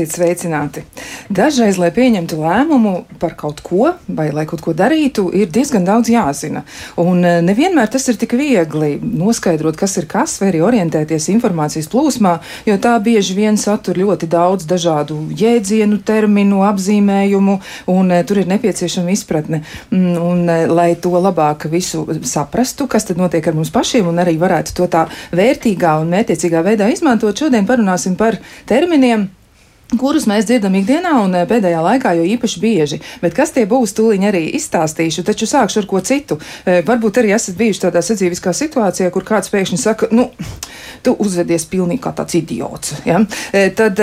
Esiet sveicināti! Dažreiz, lai pieņemtu lēmumu par kaut ko vai lai kaut ko darītu, ir diezgan daudz jāzina. Un eh, nevienmēr tas ir tik viegli noskaidrot, kas ir kas, vai arī orientēties informācijas plūsmā, jo tā bieži vien satur ļoti daudz dažādu jēdzienu, terminu, apzīmējumu, un eh, tur ir nepieciešama izpratne. Mm, un, eh, lai to labāk visu saprastu, kas tad notiek ar mums pašiem, un arī varētu to tā vērtīgā un mērķiecīgā veidā izmantot, šodien parunāsim par terminiem kurus mēs dzirdam ikdienā un eh, pēdējā laikā jau īpaši bieži. Bet kas tie būs, tūlīt arī izstāstīšu, taču sākšu ar ko citu. Eh, varbūt arī esat bijuši tādā sadzīviskā situācijā, kur kāds pēkšņi saka, nu, tu uzvedies pilnīgi kā tāds idiots. Ja? Eh, tad,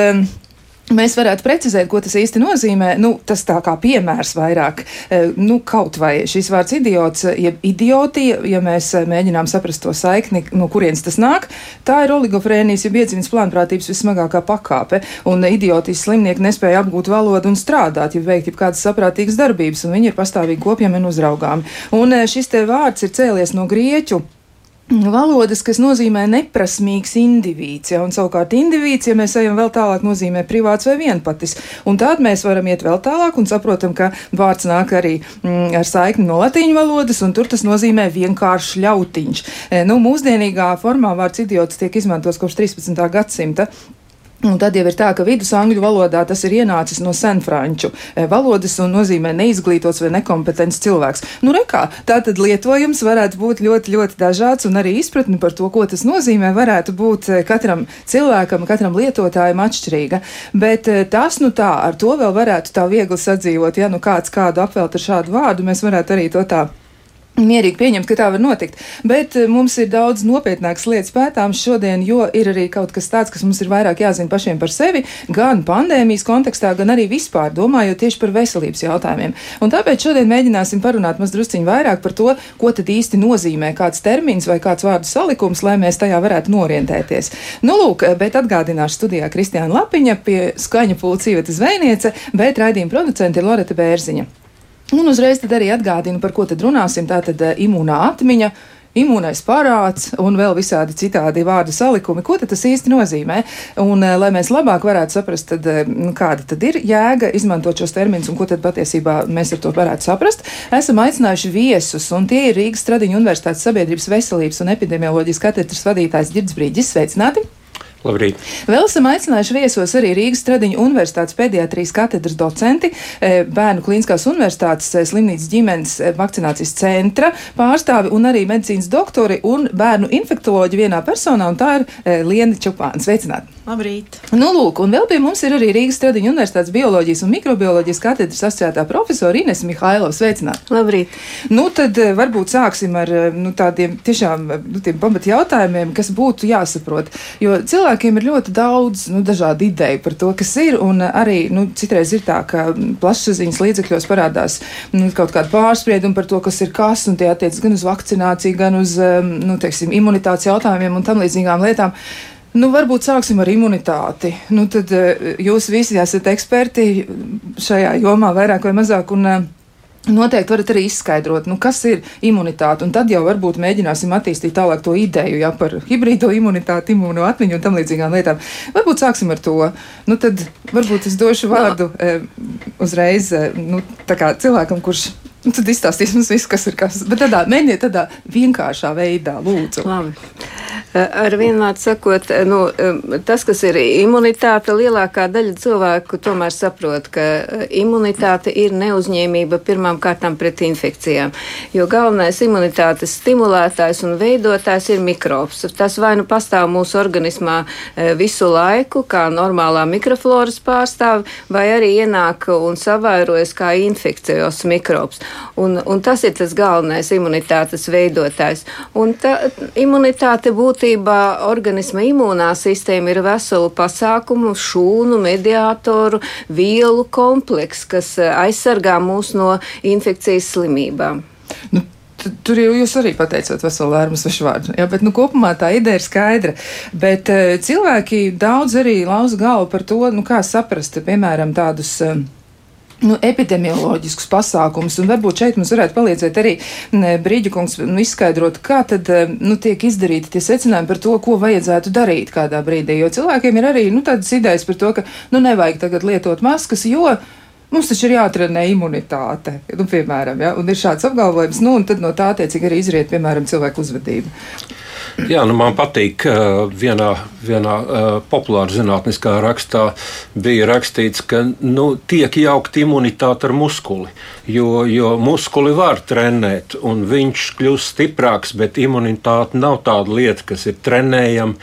Mēs varētu precizēt, ko tas īsti nozīmē. Nu, tas tā kā piemērs vairāk, e, nu, kaut vai šis vārds idiots, jeb idiotija, ja mēs e, mēģinām saprast to saikni, no kurienes tas nāk, tā ir oligofrēnijas, jeb iedzīves plānprātības vismagākā pakāpe, un idiotijas slimnieki nespēja apgūt valodu un strādāt, ja veikt kādas saprātīgas darbības, un viņi ir pastāvīgi kopjami un uzraugāmi. Un šis te vārds ir cēlies no grieķu Valodas, kas nozīmē neprasmīgs indivīds, ja, un savukārt indivīds, ja mēs ejam vēl tālāk, nozīmē privāts vai vienpatis. Un tād mēs varam iet vēl tālāk un saprotam, ka vārds nāk arī mm, ar saikni no latīņu valodas, un tur tas nozīmē vienkārši ļautiņš. E, nu, mūsdienīgā formā vārds idiots tiek izmantots kopš 13. gadsimta. Un tad jau ir tā, ka vidus angļu valodā tas ir ienācis no senfranču eh, valodas un nozīmē neizglītots vai nekompetents cilvēks. Nu, rekā, tā tad lietojums varētu būt ļoti, ļoti dažāds, un arī izpratni par to, ko tas nozīmē, varētu būt eh, katram cilvēkam, katram lietotājam atšķirīga. Bet eh, tas, nu tā, ar to vēl varētu tā viegli sadzīvot, ja nu kāds kādu apvelt ar šādu vārdu, mēs varētu arī to tā mierīgi pieņemt, ka tā var notikt. Bet eh, mums ir daudz nopietnākas lietas pētāms šodien, jo ir arī kaut kas tāds, kas mums ir vairāk jāzina pašiem par sevi, gan pandēmijas kontekstā, gan arī vispār domājot tieši par veselības jautājumiem. Un tāpēc šodien mēģināsim parunāt mazdrusciņi vairāk par to, ko tad īsti nozīmē kāds termins vai kāds vārdu salikums, lai mēs tajā varētu norientēties. Nu, lūk, bet atgādināšu studijā Kristiāna Lapiņa pie skaņa pulcīveta zvejniece, bet raidījuma producente ir Loreta Bērziņa. Un uzreiz arī atgādinu, par ko tad runāsim. Tā tad eh, imūnā atmiņa. Imūnais parāds un vēl visādi citādi vārdu salikumi. Ko tas īsti nozīmē? Un, eh, lai mēs labāk varētu saprast, tad, eh, nu, kāda tad ir jēga izmantot šos terminus un ko tad patiesībā mēs ar to varētu saprast, esam aicinājuši viesus, un tie ir Rīgas Stradiņu Universitātes sabiedrības veselības un epidemioloģijas katedras vadītājs Girds Brīģis. Sveicināti! Labrīt. Vēl esam aicinājuši viesos arī Rīgas Stradiņu Universitātes pediatrijas katedras docenti, eh, Bērnu Klīniskās Universitātes eh, slimnīcas ģimenes eh, vakcinācijas centra pārstāvi un arī medicīnas doktori un bērnu infektoloģi vienā personā, un tā ir Liena Čupāna. Sveicināti! Labrīt! Nu, lūk, un vēl pie mums ir arī Rīgas Stradiņu Universitātes bioloģijas un mikrobioloģijas katedras asociētā profesora Ines Mihailova. Sveicināti! Labrīt! Nu, tad varbūt sāksim ar nu, tādiem tiešām nu, pamat jautājumiem, kas būtu jāsaprot. Jo cilvēki cilvēkiem ir ļoti daudz nu, dažādu ideju par to, kas ir. Un arī nu, citreiz ir tā, ka plašsaziņas līdzekļos parādās nu, kaut kāda pārsprieduma par to, kas ir kas, un tie attiecas gan uz vakcināciju, gan uz nu, teiksim, imunitātes jautājumiem un tam līdzīgām lietām. Nu, varbūt sāksim ar imunitāti. Nu, tad jūs visi esat eksperti šajā jomā vairāk vai mazāk. Un, Noteikti varat arī izskaidrot, nu, kas ir imunitāte, un tad jau varbūt mēģināsim attīstīt tālāk to ideju ja, par hibrīdo imunitāti, imūno atmiņu un tam līdzīgām lietām. Varbūt sāksim ar to. Nu, tad varbūt es došu vārdu no. e, uzreiz e, nu, cilvēkam, kurš Nu, tad izstāstīs mums viss, kas ir kas. Bet tādā mēģiniet tādā vienkāršā veidā, lūdzu. Labi. Ar vienmēr sakot, nu, tas, kas ir imunitāte, lielākā daļa cilvēku tomēr saprot, ka imunitāte ir neuzņēmība pirmām kārtām pret infekcijām. Jo galvenais imunitātes stimulētājs un veidotājs ir mikrobs. Tas vai nu pastāv mūsu organismā visu laiku, kā normālā mikrofloras pārstāve, vai arī ienāk un savairojas kā infekcijos mikrobs. Un, un tas ir tas galvenais imunitātes veidotājs. Un tā, imunitāte būtībā organisma imūnā sistēma ir veselu pasākumu, šūnu, mediātoru, vielu kompleks, kas eh, aizsargā mūs no infekcijas slimībām. Nu. Tur jau jūs arī pateicāt veselu lērmu svešu vārdu. Jā, bet nu, kopumā tā ideja ir skaidra. Bet uh, cilvēki daudz arī lauza galvu par to, nu, kā saprast, piemēram, tādus. Uh, nu, epidemioloģiskus pasākumus. Un varbūt šeit mums varētu palīdzēt arī Brīģikungs nu, izskaidrot, kā tad nu, tiek izdarīti tie secinājumi par to, ko vajadzētu darīt kādā brīdī. Jo cilvēkiem ir arī nu, tādas idejas par to, ka nu, nevajag tagad lietot maskas, jo Mums taču ir jāatrenē imunitāte, nu, piemēram, ja? un ir šāds apgalvojums, nu, un tad no tā attiecīgi arī izriet, piemēram, cilvēku uzvedība. Jā, nu man patīk, ka vienā, vienā uh, populārā zinātniskā rakstā bija rakstīts, ka nu, tiek jaukta imunitāte ar muskuli. Jo, jo muskuli var trenēt, un viņš kļūst stiprāks, bet imunitāte nav tāda lieta, kas ir trenējama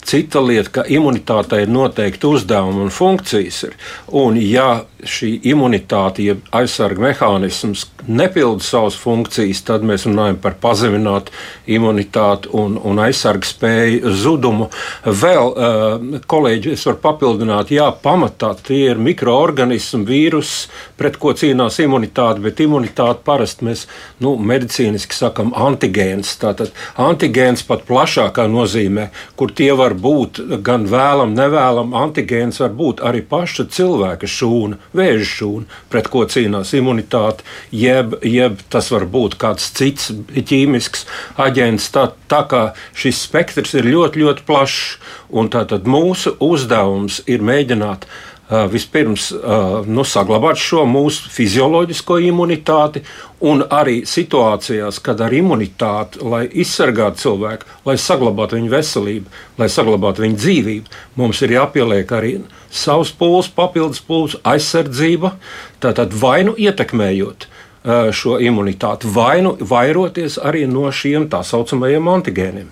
Cita lieta, ka imunitātei ir noteikti uzdevumi un funkcijas. Ir. Un, ja šī imunitāte, jeb ja aizsarga mehānisms nepilda savas funkcijas, tad mēs runājam par pazeminātu imunitāti un, un aizsarga spēju zudumu. Vēl, uh, kolēģi, es varu papildināt, jā, pamatā tie ir mikroorganismi, vīrusi, pret ko cīnās imunitāte, bet imunitāte parasti mēs nu, medicīniski sakam antigēns. Tātad antigēns pat plašākā nozīmē, kur tie var būt gan vēlam, nevēlam. Antigēns var būt arī paša cilvēka šūna, vēža šūna, pret ko cīnās imunitāte, jeb, jeb tas var būt kāds cits ķīmisks aģents. Tā, tā kā šis spektrs ir ļoti, ļoti plašs, un tātad mūsu uzdevums ir mēģināt vispirms nu, saglabāt šo mūsu fizioloģisko imunitāti, un arī situācijās, kad ar imunitāti, lai izsargātu cilvēku, lai saglabātu viņa veselību, lai saglabātu viņa dzīvību, mums ir jāpieliek arī savs pūles, papildus pūles, aizsardzība, tātad vainu ietekmējot šo imunitāti, vainu vairoties arī no šiem tā saucamajiem antigēniem.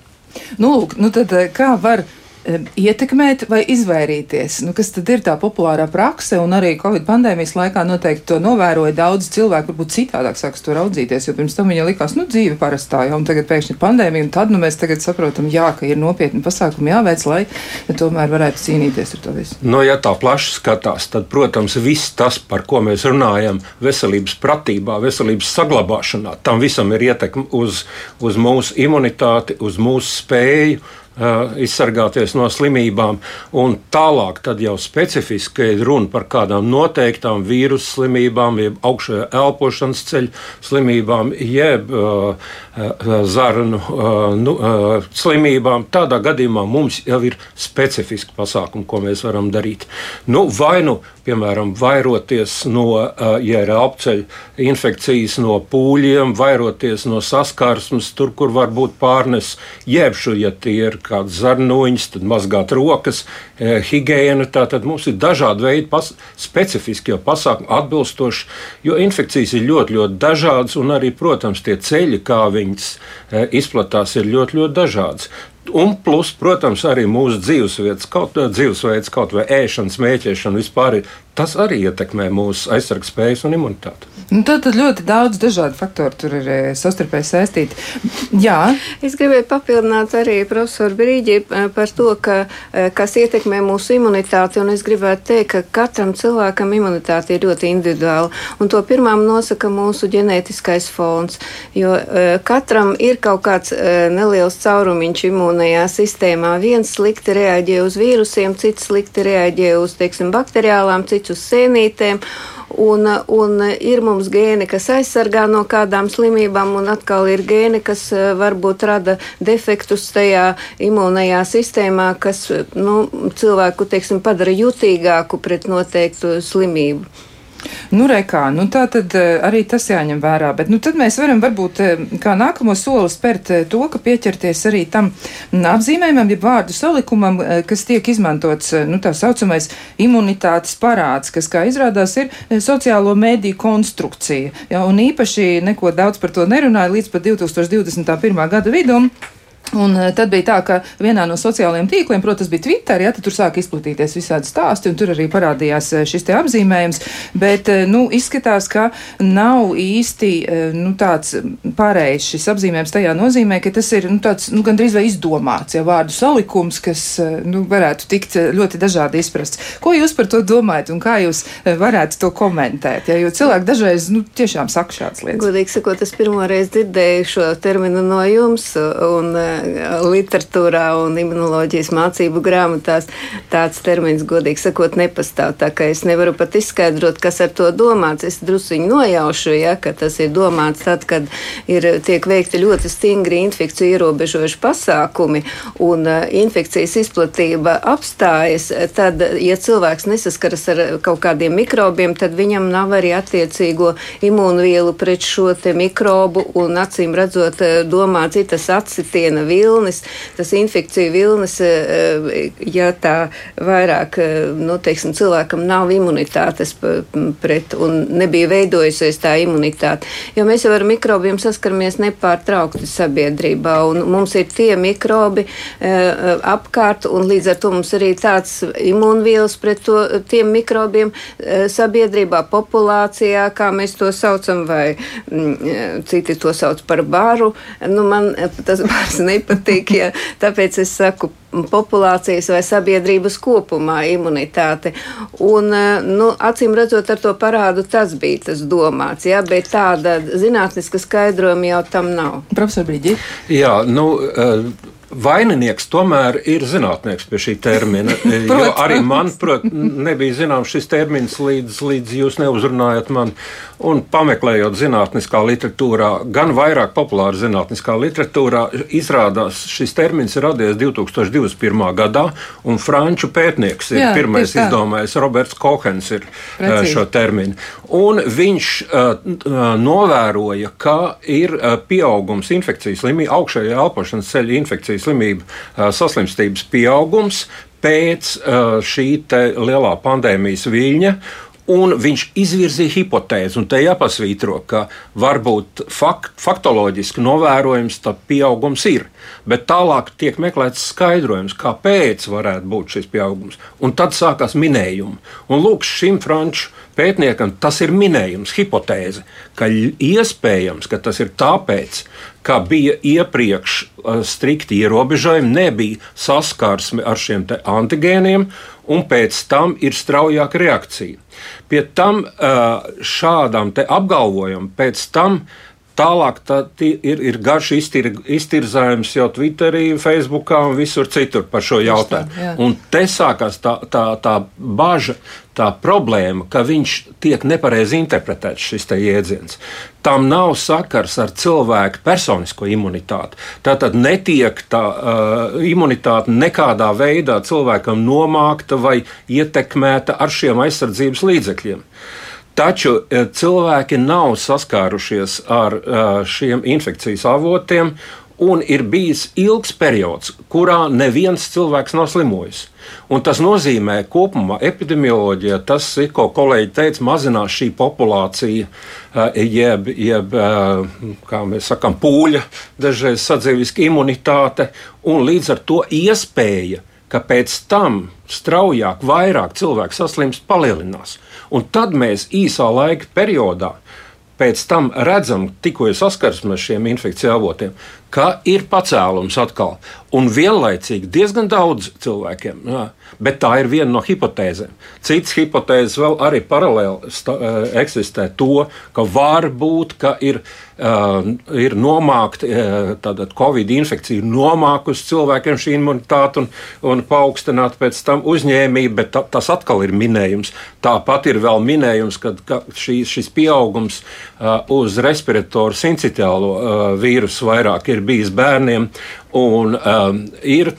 Nu, lūk, nu tad kā var ietekmēt vai izvairīties? Nu, kas tad ir tā populārā prakse? Un arī Covid pandēmijas laikā noteikti to novēroja daudz cilvēku, varbūt citādāk sāks to raudzīties, jo pirms tam viņa likās, nu, dzīve parastā, ja, un tagad pēkšņi ir pandēmija, un tad, nu, mēs tagad saprotam, jā, ka ir nopietni pasākumi jāveic, lai ja tomēr varētu cīnīties ar to visu. No, ja tā plaši skatās, tad, protams, viss tas, par ko mēs runājam, veselības pratībā, veselības saglabāšanā, tam visam ir ietekme uz, uz mūsu imunitāti, uz mūsu spēju izsargāties no slimībām, un tālāk jau specifiski ir runa par kādām noteiktām vīrusu slimībām, jeb augšējā elpošanas ceļu slimībām, jeb uh, zarnu uh, nu, uh, slimībām. Tādā gadījumā mums jau ir specifiski pasākumi, ko mēs varam darīt. Nu, vai nu piemēram, vairoties no, ja ir apceļu infekcijas, no pūļiem, vairoties no saskarsmes, tur, kur var būt pārnes, jebšu, ja tie ir kāds zarnuņš, tad mazgāt rokas, higiēna. Tātad mums ir dažādi veidi pas, specifiskie pasākumi atbilstoši, jo infekcijas ir ļoti, ļoti dažādas, un arī, protams, tie ceļi, kā viņas izplatās, ir ļoti, ļoti dažādas. Un, plus, protams, arī mūsu dzīvesvietas, kaut, dzīvesveids, kaut vai ēšana, smēķēšana vispār ir tas arī ietekmē mūsu aizsardzības spējas un imunitāti. Nu, tad, tad ļoti daudz dažādu faktoru tur ir eh, savstarpēji saistīti. Jā. Es gribēju papildināt arī profesoru Brīģi eh, par to, ka, eh, kas ietekmē mūsu imunitāti, un es gribētu teikt, ka katram cilvēkam imunitāte ir ļoti individuāla, un to pirmām nosaka mūsu ģenētiskais fons, jo katram ir kaut kāds neliels caurumiņš imūnajā sistēmā. Viens slikti reaģē uz vīrusiem, cits slikti reaģē uz, teiksim, bakteriālām, cits uz sēnītēm. Un, un ir mums gēni, kas aizsargā no kādām slimībām, un atkal ir gēni, kas eh, varbūt rada defektus tajā imūnajā sistēmā, kas nu, cilvēku teiksim, padara jutīgāku pret noteiktu slimību. Nu, rekā, nu tā tad eh, arī tas jāņem vērā, bet nu, tad mēs varam varbūt eh, kā nākamo soli spērt eh, to, ka pieķerties arī tam apzīmējumam, ja vārdu salikumam, kas tiek izmantots, nu tā saucamais imunitātes parāds, kas, kā izrādās, ir sociālo mēdīju konstrukcija. Ja, un īpaši neko daudz par to nerunāja līdz pat 2021. gada vidum. Un eh, tad bija tā, ka vienā no sociālajiem tīkliem, protams, bija Twitter, ja tur sāk izplatīties visādi stāsti, un tur arī parādījās eh, šis te apzīmējums. Bet, eh, nu, izskatās, ka nav īsti nu, tāds pārējais šis apzīmējums tajā nozīmē, ka tas ir nu, tāds nu, gandrīz vai izdomāts, ja vārdu salikums, kas nu, varētu tikt ļoti dažādi izprasts. Ko jūs par to domājat un kā jūs varētu to komentēt? Ja, jo cilvēki dažreiz nu, tiešām saka šādas lietas. Godīgi sakot, es pirmo reizi dzirdēju šo terminu no jums. Un, literatūrā un imunoloģijas mācību grāmatās tāds termins, godīgi sakot, nepastāv. Tā kā es nevaru pat izskaidrot, kas ar to domāts. Es drusiņu nojaušu, ja, ka tas ir domāts tad, kad ir tiek veikti ļoti stingri infekciju ierobežojuši pasākumi un uh, infekcijas izplatība apstājas, tad, ja cilvēks nesaskaras ar kaut kādiem mikrobiem, tad viņam nav arī attiecīgo imūnvielu pret šo mikrobu un acīm redzot domā citas acitiena vilnis, tas infekciju vilnis, ja tā vairāk, nu, teiksim, cilvēkam nav imunitātes pret un nebija veidojusies tā imunitāte. Jo mēs jau ar mikrobiem saskaramies nepārtraukti sabiedrībā un mums ir tie mikrobi apkārt un līdz ar to mums arī tāds imūnvielas pret to, tiem mikrobiem sabiedrībā, populācijā, kā mēs to saucam, vai mm, citi to sauc par baru. Nu, man tas bars nepatīk, ja, tāpēc es saku populācijas vai sabiedrības kopumā imunitāte. Un, nu, acīm redzot, ar to parādu tas bija tas domāts, ja, bet tāda zinātniska skaidrojuma jau tam nav. Profesor Brīģi? Jā, nu. Uh, Vaininieks tomēr ir zinātnieks pie šī termina. arī man, protams, nebija zināms šis termins, līdz, līdz jūs neuzrunājat mani. Un pameklējot zinātniskā literatūrā, gan vairāk populāra zinātniskā literatūrā, izrādās šis termins ir radies 2021. gadā, un franču pētnieks ir Jā, pirmais izdomājis, Roberts Kohens ir Precīzi. šo terminu. Un viņš uh, novēroja, ka ir pieaugums infekcijas slimību, augšējā elpošanas ceļa infekcijas slimību uh, saslimstības pieaugums pēc šī lielā pandēmijas viļņa. Un viņš izvirzīja hipotēzi, un te jāpasvītro, ka varbūt fakt, faktoloģiski novērojams tā pieaugums ir, bet tālāk tiek meklēts skaidrojums, kāpēc varētu būt šis pieaugums. Un tad sākās minējumi. Un lūk, šim franču pētniekam tas ir minējums, hipotēze, ka iespējams, ka tas ir tāpēc, ka bija iepriekš uh, strikti ierobežojumi, nebija saskarsme ar šiem antigēniem, un pēc tam ir straujāka reakcija. Pie tam šādam apgalvojumam pēc tam. Tālāk tā ir, ir garš iztir, iztirzājums jau Twitterī, Facebookā un visur citur par šo jautājumu. Un te sākās tā, tā, tā bažas, tā problēma, ka viņš tiek nepareizi interpretēts šis jēdziens. Tam nav sakars ar cilvēku personisko imunitāti. Tā tad netiek tā uh, imunitāte nekādā veidā cilvēkam nomākta vai ietekmēta ar šiem aizsardzības līdzekļiem. Taču uh, cilvēki nav saskārušies ar uh, šiem infekcijas avotiem, un ir bijis ilgs periods, kurā neviens cilvēks nav slimojis. Un tas nozīmē, ka kopumā epidemioloģijā tas, ko kolēģi teica, mazinās šī populācija, eh, jeb, jeb eh, kā mēs sakām, pūļa, dažreiz sadzīviska imunitāte, un līdz ar to iespēja, ka pēc tam straujāk, vairāk cilvēku saslimst, palielinās. Un tad mēs īsā laika periodā pēc tam redzam, tikko ir saskarsme ar šiem infekciju avotiem, ka ir pacēlums atkal. Un vienlaicīgi diezgan daudz cilvēkiem. Jā, bet tā ir viena no hipotēzēm. Citas hipotēzes vēl arī paralēli uh, eksistē to, ka var būt, ka ir, uh, ir nomākta uh, Covid infekcija, ir nomākusi cilvēkiem šī imunitāte un, un paaugstināta pēc tam uzņēmība, bet ta, tas atkal ir minējums. Tāpat ir vēl minējums, ka, ka šī, šis pieaugums uh, uz respiratoru sincitiālo uh, vīrusu vairāk ir ir bijis bērniem. Un, um, ir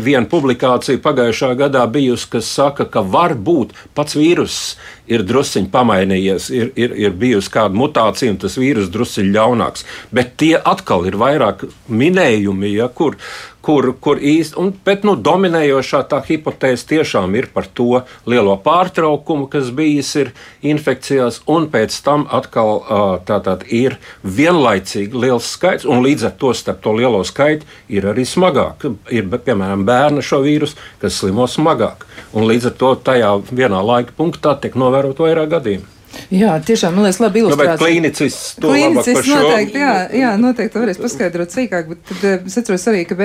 viena publikācija pagājušā gadā bijusi, kas saka, ka varbūt pats vīruss ir drusciņš pamainījies, ir, ir, ir bijusi kāda mutācija, un tas vīrus drusciņš ļaunāks. Bet tie atkal ir vairāk minējumi, ja, kur, kur, kur un, bet nu, dominējošā tā hipotēze tiešām ir par to lielo pārtraukumu, kas bijis infekcijās, un pēc tam atkal tātad ir vienlaicīgi liels skaits, un līdz ar to starp to lielo skaitu ir arī smagāk. Ir, piemēram, bērni šo vīrusu, kas slimo smagāk, un līdz ar to tajā vienā laika punktā tiek novērot vairāk gadījumu. Jā, tiešām, man liekas, labi ilustrēts. Nu, klīnicis to klīnicis noteikti, jā, jā, noteikti varēs paskaidrot sīkāk, bet tad eh, es atceros arī, ka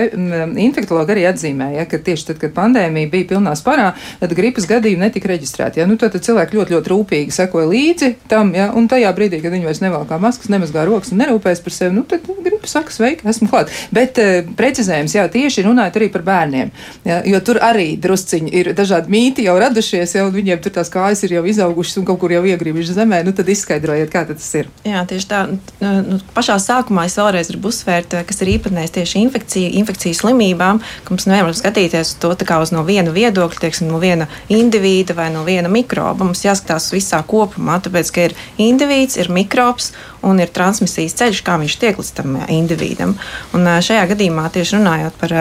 infektologi arī atzīmēja, ka tieši tad, kad pandēmija bija pilnā sparā, tad gripas gadījumi netika reģistrēti. Ja? Nu, tad, cilvēki ļoti, ļoti rūpīgi sekoja līdzi tam, ja? un tajā brīdī, kad viņi vairs nevalkā maskas, nemazgā rokas un nerūpēs par sevi, nu, tad gripa saka, sveiki, esmu klāt. Bet uh, precizējums, jā, tieši runājot arī par bērniem, ja? jo tur arī drusciņi ir dažādi mīti jau radušies, ja? un viņiem tur tās kājas ir jau izaugušas un kaut kur jau iegribušas zemē. Nu, tad izskaidrojiet, kā tas ir. Jā, tieši tā. Nu, pašā sākumā es vēlreiz gribu uzsvērt, kas ir īpatnējs tieši infekcija, infekcijas slimībām, ka mums nevaram skatīties to kā uz no viena viedokļa, teiksim, no viena indivīda vai no viena mikroba. Mums jāskatās visā kopumā, tāpēc, ka ir indivīds, ir mikrobs un ir transmisijas ceļš, kā viņš tiek līdz tam indivīdam. Un šajā gadījumā tieši runājot par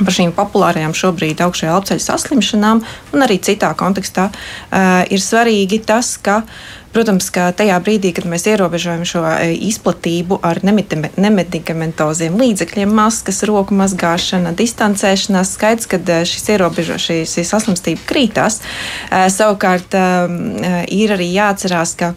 par šīm populārajām šobrīd augšējā elpoceļa saslimšanām, un arī citā kontekstā, uh, ir svarīgi tas, ka Protams, ka tajā brīdī, kad mēs ierobežojam šo e, izplatību ar nemedikamentoziem līdzekļiem, maskas, roku mazgāšana, distancēšanās, skaidrs, ka e, šis ierobežo, šī, saslimstība krītās. E, savukārt ir arī jāatcerās, ka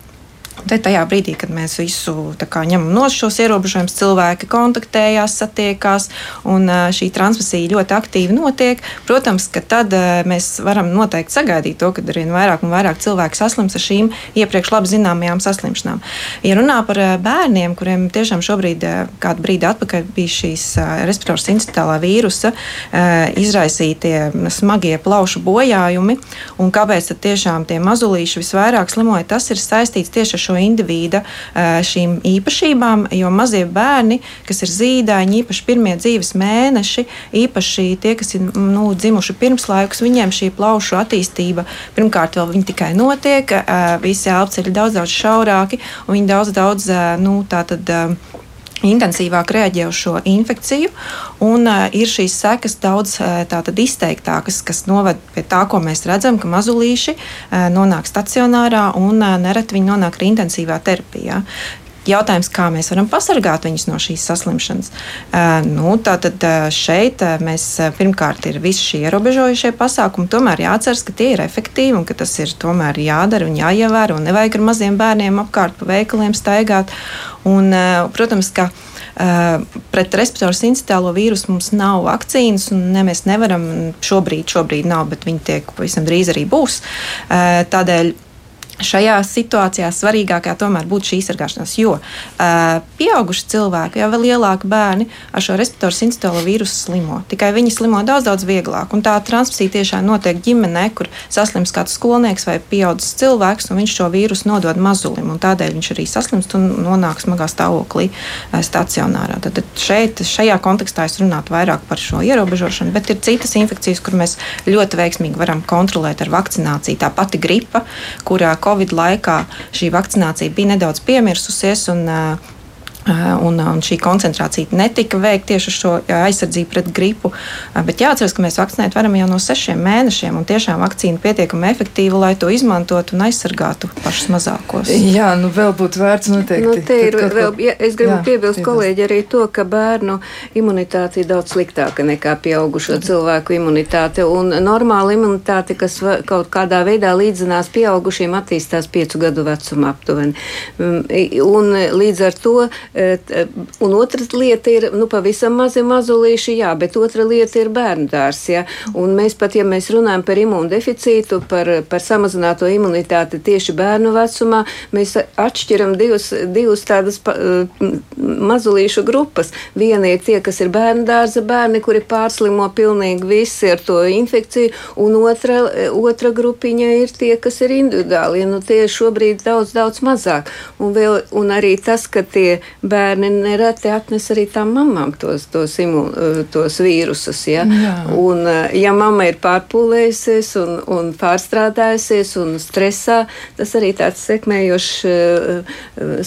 Te tajā brīdī, kad mēs visu kā, ņemam no šos ierobežojumus, cilvēki kontaktējās, satiekās, un šī transmisija ļoti aktīvi notiek. Protams, ka tad mēs varam noteikti sagaidīt to, ka arvien vairāk un vairāk cilvēku saslims ar šīm iepriekš labi zināmajām saslimšanām. Ja runā par bērniem, kuriem tiešām šobrīd, kādu brīdi atpakaļ bija šīs respiratoru sincitālā vīrusa izraisītie smagie plaušu bojājumi, un kāpēc tad tiešām tie mazulīši visvairāk slimoja, tas ir saistīts tieši ar šo indivīda šīm īpašībām, jo mazie bērni, kas ir zīdaiņi, īpaši pirmie dzīves mēneši, īpaši tie, kas ir nu, dzimuši pirmslaikus, viņiem šī plaušu attīstība pirmkārt vēl tikai notiek, visi elpceļi daudz, daudz šaurāki, un viņi daudz, daudz nu, tātad intensīvāk reaģē uz šo infekciju, un uh, ir šīs sekas daudz uh, izteiktākas, kas noved pie tā, ko mēs redzam, ka mazulīši uh, nonāk stacionārā un uh, nereti viņi nonāk arī intensīvā terapijā. Jautājums, kā mēs varam pasargāt viņus no šīs saslimšanas. Uh, nu, tātad uh, šeit uh, mēs pirmkārt ir visi šie ierobežojušie pasākumi. Tomēr jāatceras, ka tie ir efektīvi un ka tas ir tomēr jādara un jāievēro. Nevajag ar maziem bērniem apkārt pa veikaliem staigāt. Un, protams, ka Uh, pret respiratoru sincitālo vīrusu mums nav vakcīnas, un ne, mēs nevaram šobrīd, šobrīd nav, bet viņi tiek pavisam drīz arī būs. Uh, tādēļ Šajā situācijā svarīgākā tomēr būtu šī sargāšanās, jo uh, pieauguši cilvēki, jau lielāki bērni ar šo respiratoru sincitolo vīrusu slimo. Tikai viņi slimo daudz, daudz vieglāk. Un tā transmisija tiešām notiek ģimenē, kur saslims kāds skolnieks vai pieaugušs cilvēks, un viņš šo vīrusu nodod mazulim. Tādēļ viņš arī saslimst un nonāk smagā stāvoklī stacionārā. Tad šeit, šajā kontekstā es runātu vairāk par šo ierobežošanu, bet ir citas infekcijas, kur mēs ļoti veiksmīgi varam kontrolēt ar vakcināciju. Tā pati gripa, kurā Covid laikā šī vakcinācija bija nedaudz piemirsusies. Un, Un, un šī koncentrācija netika veikta tieši uz šo aizsardzību pret gripu. Bet jāatcerās, ka mēs vakcinēt varam jau no sešiem mēnešiem, un tiešām vakcīna pietiekami efektīva, lai to izmantotu un aizsargātu pašus mazākos. Jā, nu vēl būtu vērts noteikti. Nu, te ir vēl, ja, es gribu jā, piebilst, piebilst. kolēģi, arī to, ka bērnu imunitāte ir daudz sliktāka nekā pieaugušo cilvēku imunitāte. Un normāla imunitāte, kas kaut kādā veidā līdzinās pieaugušiem, attīstās piecu gadu vecumā aptuveni. Un līdz ar to Un otra lieta ir, nu, pavisam mazi mazulīši, jā, bet otra lieta ir bērndārs, jā. Un mēs pat, ja mēs runājam par imūndeficītu, par, par samazināto imunitāti tieši bērnu vecumā, mēs atšķiram divus, divus tādas pa, mazulīšu grupas. Viena ir tie, kas ir bērndārza bērni, kuri pārslimo pilnīgi visi ar to infekciju, un otra, otra grupiņa ir tie, kas ir individuāli. Nu, tie ir šobrīd daudz, daudz mazāk. Un, vēl, un arī tas, ka tie bērni nereti atnes arī tām mamām tos, tos, imu, eh, tos vīrusus. Ja? Jā. Un, eh, ja mamma ir pārpūlējusies un, un pārstrādājusies un stresā, tas arī tāds sekmējošs, eh,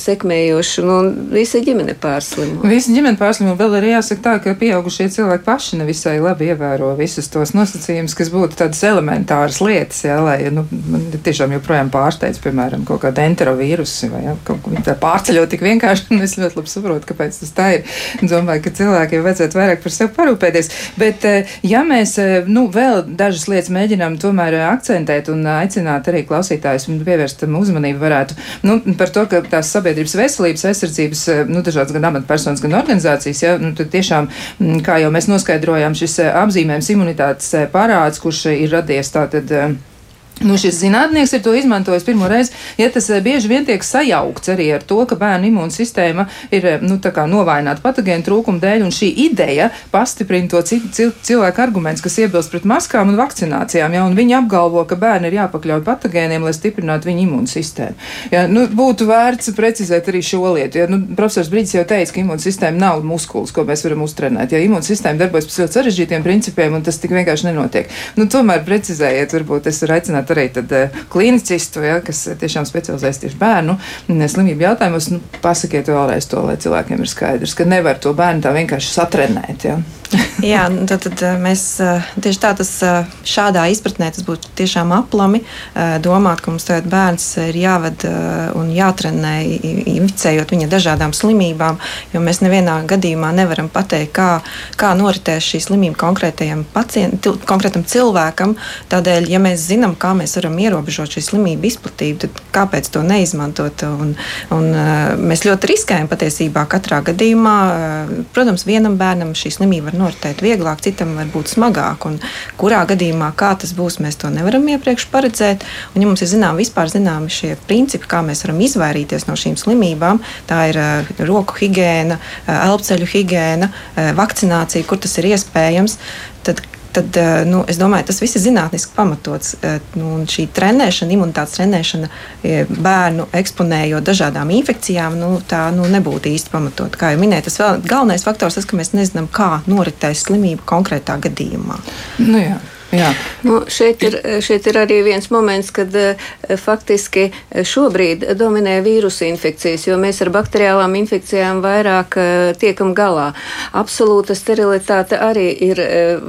sekmējošs nu, visa ģimene pārslimo. Visa ģimene pārslimo. Vēl ir jāsaka tā, ka pieaugušie cilvēki paši nevisai labi ievēro visus tos nosacījumus, kas būtu tādas elementāras lietas, jā, lai, nu, man tiešām joprojām pārsteidz, piemēram, kaut kāda enterovīrusi vai jā, kaut ko tā pārceļot tik vienkārši. Ļoti labi saprotu, kāpēc tas tā ir. Domāju, ka cilvēkiem vajadzētu vairāk par sevi parūpēties. Bet, ja mēs nu, vēl dažas lietas mēģinām tomēr akcentēt un aicināt arī klausītājus pievērst uzmanību, varētu nu, par to, ka tās sabiedrības veselības aizsardzības, nu, dažādas gan amatpersonas, gan organizācijas, ja, nu, tad tiešām, kā jau mēs noskaidrojām, šis apzīmējums imunitātes parāds, kurš ir radies tātad. Nu, šis zinātnieks ir to izmantojis pirmo reizi, ja tas eh, bieži vien tiek sajaukts arī ar to, ka bērnu imūnsistēma ir eh, nu, novaināta patogēnu trūkuma dēļ, un šī ideja pastiprina to cil cilvēku argumentus, kas iebilst pret maskām un vakcinācijām. Ja, un viņi apgalvo, ka bērni ir jāpakļauj patogēniem, lai stiprinātu viņu imūnsistēmu. Ja, nu, būtu vērts precizēt arī šo lietu. Ja, nu, profesors Brīdis jau teica, ka imūnsistēma nav muskulis, ko mēs varam uztrenēt. Ja imūnsistēma darbojas pēc ļoti sarežģītiem principiem, un tas tik vienkārši nenotiek. Nu, tomēr precizējiet, varbūt es varu aicināt arī tad, uh, klīnicistu, ja, kas tiešām specializējas tieši bērnu mm, slimību jautājumos. Nu, pasakiet vēlreiz to, lai cilvēkiem ir skaidrs, ka nevar to bērnu tā vienkārši satrenēt. Ja. Jā, nu, tad, tad eh, mēs eh, tieši tā, tas šādā izpratnē tas būtu tiešām aplami domāt, ka mums tagad bērns ir jāved un jātrenē, inficējot viņa dažādām slimībām, jo mēs nevienā gadījumā nevaram pateikt, kā, kā noritēs šī slimība konkrētajam pacientam, konkrētam cilvēkam. Tādēļ, ja mēs zinām, kā mēs varam ierobežot šī slimību izplatību, tad kāpēc to neizmantot? Un, un, mēs ļoti riskējam patiesībā katrā gadījumā. Protams, vienam bērnam šī slimība var noritēt vieglāk, citam var būt smagāk. Un kurā gadījumā tas būs, mēs to nevaram iepriekš paredzēt. Un, ja mums ir zinām, vispār zināmi šie principi, kā mēs varam izvairīties no šīm slimībām, tā ir uh, roku higiēna, elpceļu higiēna, vakcinācija, kur tas ir iespējams, tad tad eh, nu, es domāju, tas viss ir zinātniski pamatots. Eh, nu, šī trenēšana, imunitātes trenēšana eh, bērnu eksponējot dažādām infekcijām, nu, tā nu, nebūtu īsti pamatot. Kā jau minēju, tas vēl galvenais faktors ir, ka mēs nezinām, kā noritēs slimība konkrētā gadījumā. Nu, jā. Jā. Nu, šeit, ir, šeit ir arī viens moments, kad uh, faktiski šobrīd dominē vīrusu infekcijas, jo mēs ar bakteriālām infekcijām vairāk uh, tiekam galā. Absolūta sterilitāte arī ir,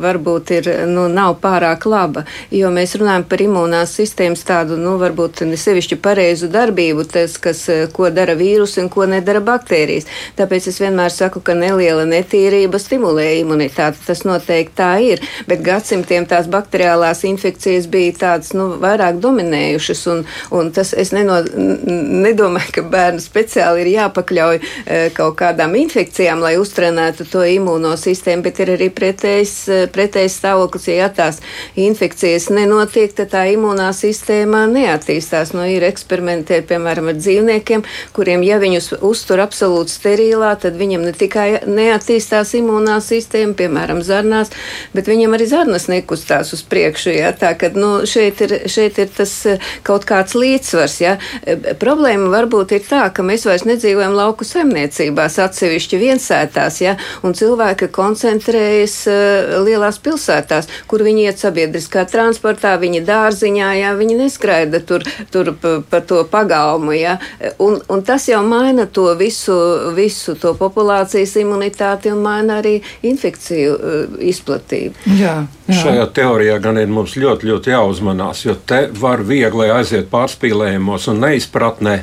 varbūt ir, nu, nav pārāk laba, jo mēs runājam par imūnās sistēmas tādu, nu, varbūt nesevišķi pareizu darbību, tas, kas, ko dara vīrusi un ko nedara baktērijas. Tāpēc es vienmēr saku, ka neliela netīrība stimulē imunitāti. Tas noteikti tā ir, bet gadsimtiem tās bakteriālās infekcijas bija tādas nu, vairāk dominējušas. Un, un tas es neno, nedomāju, ka bērnu speciāli ir jāpakļauj e, kaut kādām infekcijām, lai uztrenētu to imūnosistēmu, bet ir arī pretējs, e, pretējs stāvoklis. Ja tās infekcijas nenotiek, tad tā imūnā sistēma neattīstās. Nu, ir eksperimenti, piemēram, ar dzīvniekiem, kuriem, ja viņus uztur absolūti sterilā, tad viņam ne tikai neattīstās imūnā sistēma, piemēram, zarnās, bet viņam arī zarnas nekustās virzās uz priekšu. Ja? Tā ka nu, šeit, ir, šeit ir tas eh, kaut kāds līdzsvars. Ja? Eh, problēma varbūt ir tā, ka mēs vairs nedzīvojam lauku saimniecībās, atsevišķi viensētās, ja? un cilvēki koncentrējas uh, lielās pilsētās, kur viņi iet sabiedriskā transportā, viņi dārziņā, ja? viņi neskraida tur, tur pa, pa to pagalmu. Ja? Un, un tas jau maina to visu, visu to populācijas imunitāti un maina arī infekciju uh, izplatību. Jā, jā. Šajā teorijā gan ir mums ļoti, ļoti jāuzmanās, jo te var viegli aiziet pārspīlējumos un neizpratnē.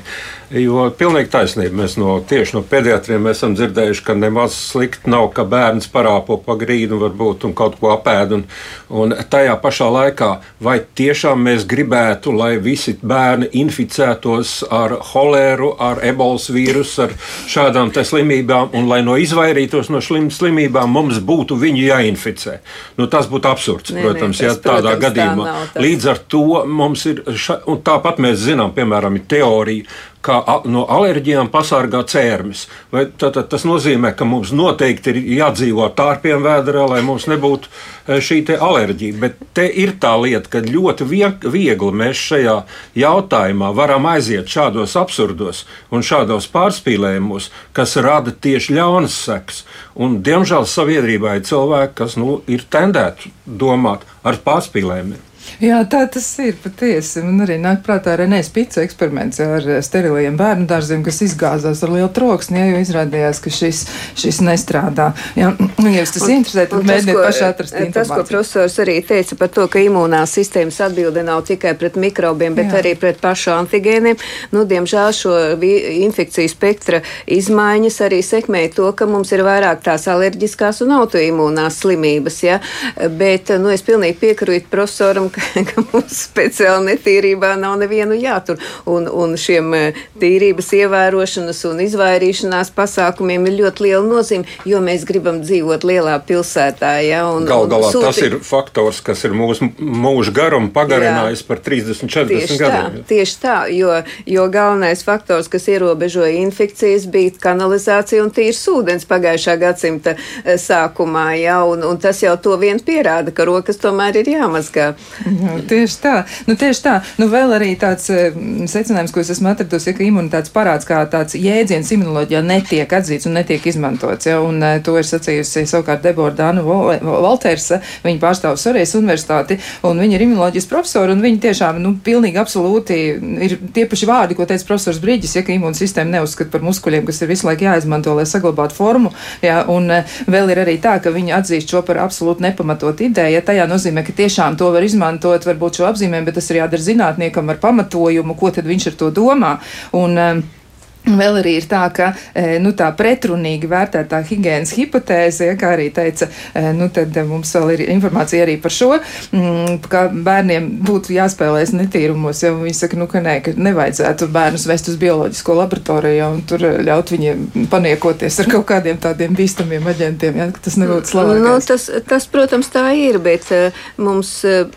Jo pilnīgi taisnība. Mēs no, tieši no pediatriem esam dzirdējuši, ka nemaz slikti nav, ka bērns parāpo pa grīdu varbūt un kaut ko apēd. Un, un tajā pašā laikā, vai tiešām mēs gribētu, lai visi bērni inficētos ar holēru, ar ebolas vīrusu, ar šādām slimībām, un lai no izvairītos no šlim, slimībām, mums būtu viņu jāinficē. Nu, tas būtu absurds, nē, protams, nē, tas, ja tādā protams, gadījumā. Tā Līdz ar to mums ir, ša, un tāpat mēs zinām, piemēram, teorija kā no alerģijām pasargā cērmis. Vai, tad, tas nozīmē, ka mums noteikti ir jādzīvo tārpiem vēdā, lai mums nebūtu e, šī alerģija. Bet te ir tā lieta, ka ļoti viegli mēs šajā jautājumā varam aiziet šādos absurdos un šādos pārspīlējumos, kas rada tieši ļaunas sekas. Un, diemžēl sabiedrībā ir cilvēki, kas nu, ir tendēti domāt ar pārspīlējumiem. Jā, tā tas ir patiesi. Man arī nāk prātā Renēs Pica eksperiments ar steriliem bērnu dārziem, kas izgāzās ar lielu troksni, ja, jo izrādījās, ka šis, šis nestrādā. Jā, ja jūs tas un, interesē, tad mēģiniet paši atrast informāciju. Tas, ko profesors arī teica par to, ka imunās sistēmas atbilde nav tikai pret mikrobiem, bet Jā. arī pret pašu antigēniem, nu, diemžēl šo infekciju spektra izmaiņas arī sekmē to, ka mums ir vairāk tās alerģiskās un autoimūnās slimības, ja? bet, nu, es pilnīgi piekrītu profesoram, ka ka mums speciāli netīrībā nav nevienu jātur. Un, un šiem eh, tīrības ievērošanas un izvairīšanās pasākumiem ir ļoti liela nozīme, jo mēs gribam dzīvot lielā pilsētā. Ja, un, Gal galā sūti... tas ir faktors, kas ir mūsu mūža garumu pagarinājis jā. par 30, 40 tieši gadiem. Tā, tieši tā, jo, jo galvenais faktors, kas ierobežoja infekcijas, bija kanalizācija un tīrs ūdens pagājušā gadsimta eh, sākumā. Ja, un, un tas jau to vien pierāda, ka rokas tomēr ir jāmazgā. Nu, tieši tā. Nu, tieši tā. Nu, vēl arī tāds uh, secinājums, ko es esmu atradusi, ja, ka imunitātes parāds kā tāds jēdziens imunoloģijā netiek atzīts un netiek izmantots. Ja, un, uh, to ir sacījusi savukārt Debora Dāna Valters. Viņa pārstāv Sorijas universitāti un viņa ir imunoloģijas profesora. Viņa tiešām nu, pilnīgi absolūti ir tie paši vārdi, ko teica profesors Brīģis, ja, ka imūnsistēma neuzskata par muskuļiem, kas ir visu laiku jāizmanto, lai saglabātu formu. Ja, un uh, vēl ir arī tā, ka viņi atzīst šo par absolūti nepamatot ideju. Ja, tajā nozīmē, ka tiešām to var izmantot izmantot varbūt šo apzīmējumu, bet tas ir jādara zinātniekam ar pamatojumu, ko tad viņš ar to domā. Un, um, Vēl arī ir tā, ka e, nu, tā pretrunīgi vērtētā higiēnas hipotēze, ja, kā arī teica, e, nu, tad mums vēl ir informācija arī par šo, mm, ka bērniem būtu jāspēlēs netīrumos, ja viņi saka, nu, ka nē, ka nevajadzētu bērnus vest uz bioloģisko laboratoriju un tur ļaut viņiem paniekoties ar kaut kādiem tādiem bīstamiem aģentiem, ja, ka tas nebūtu slavākais. Nu, tas, tas, protams, tā ir, bet mums uh,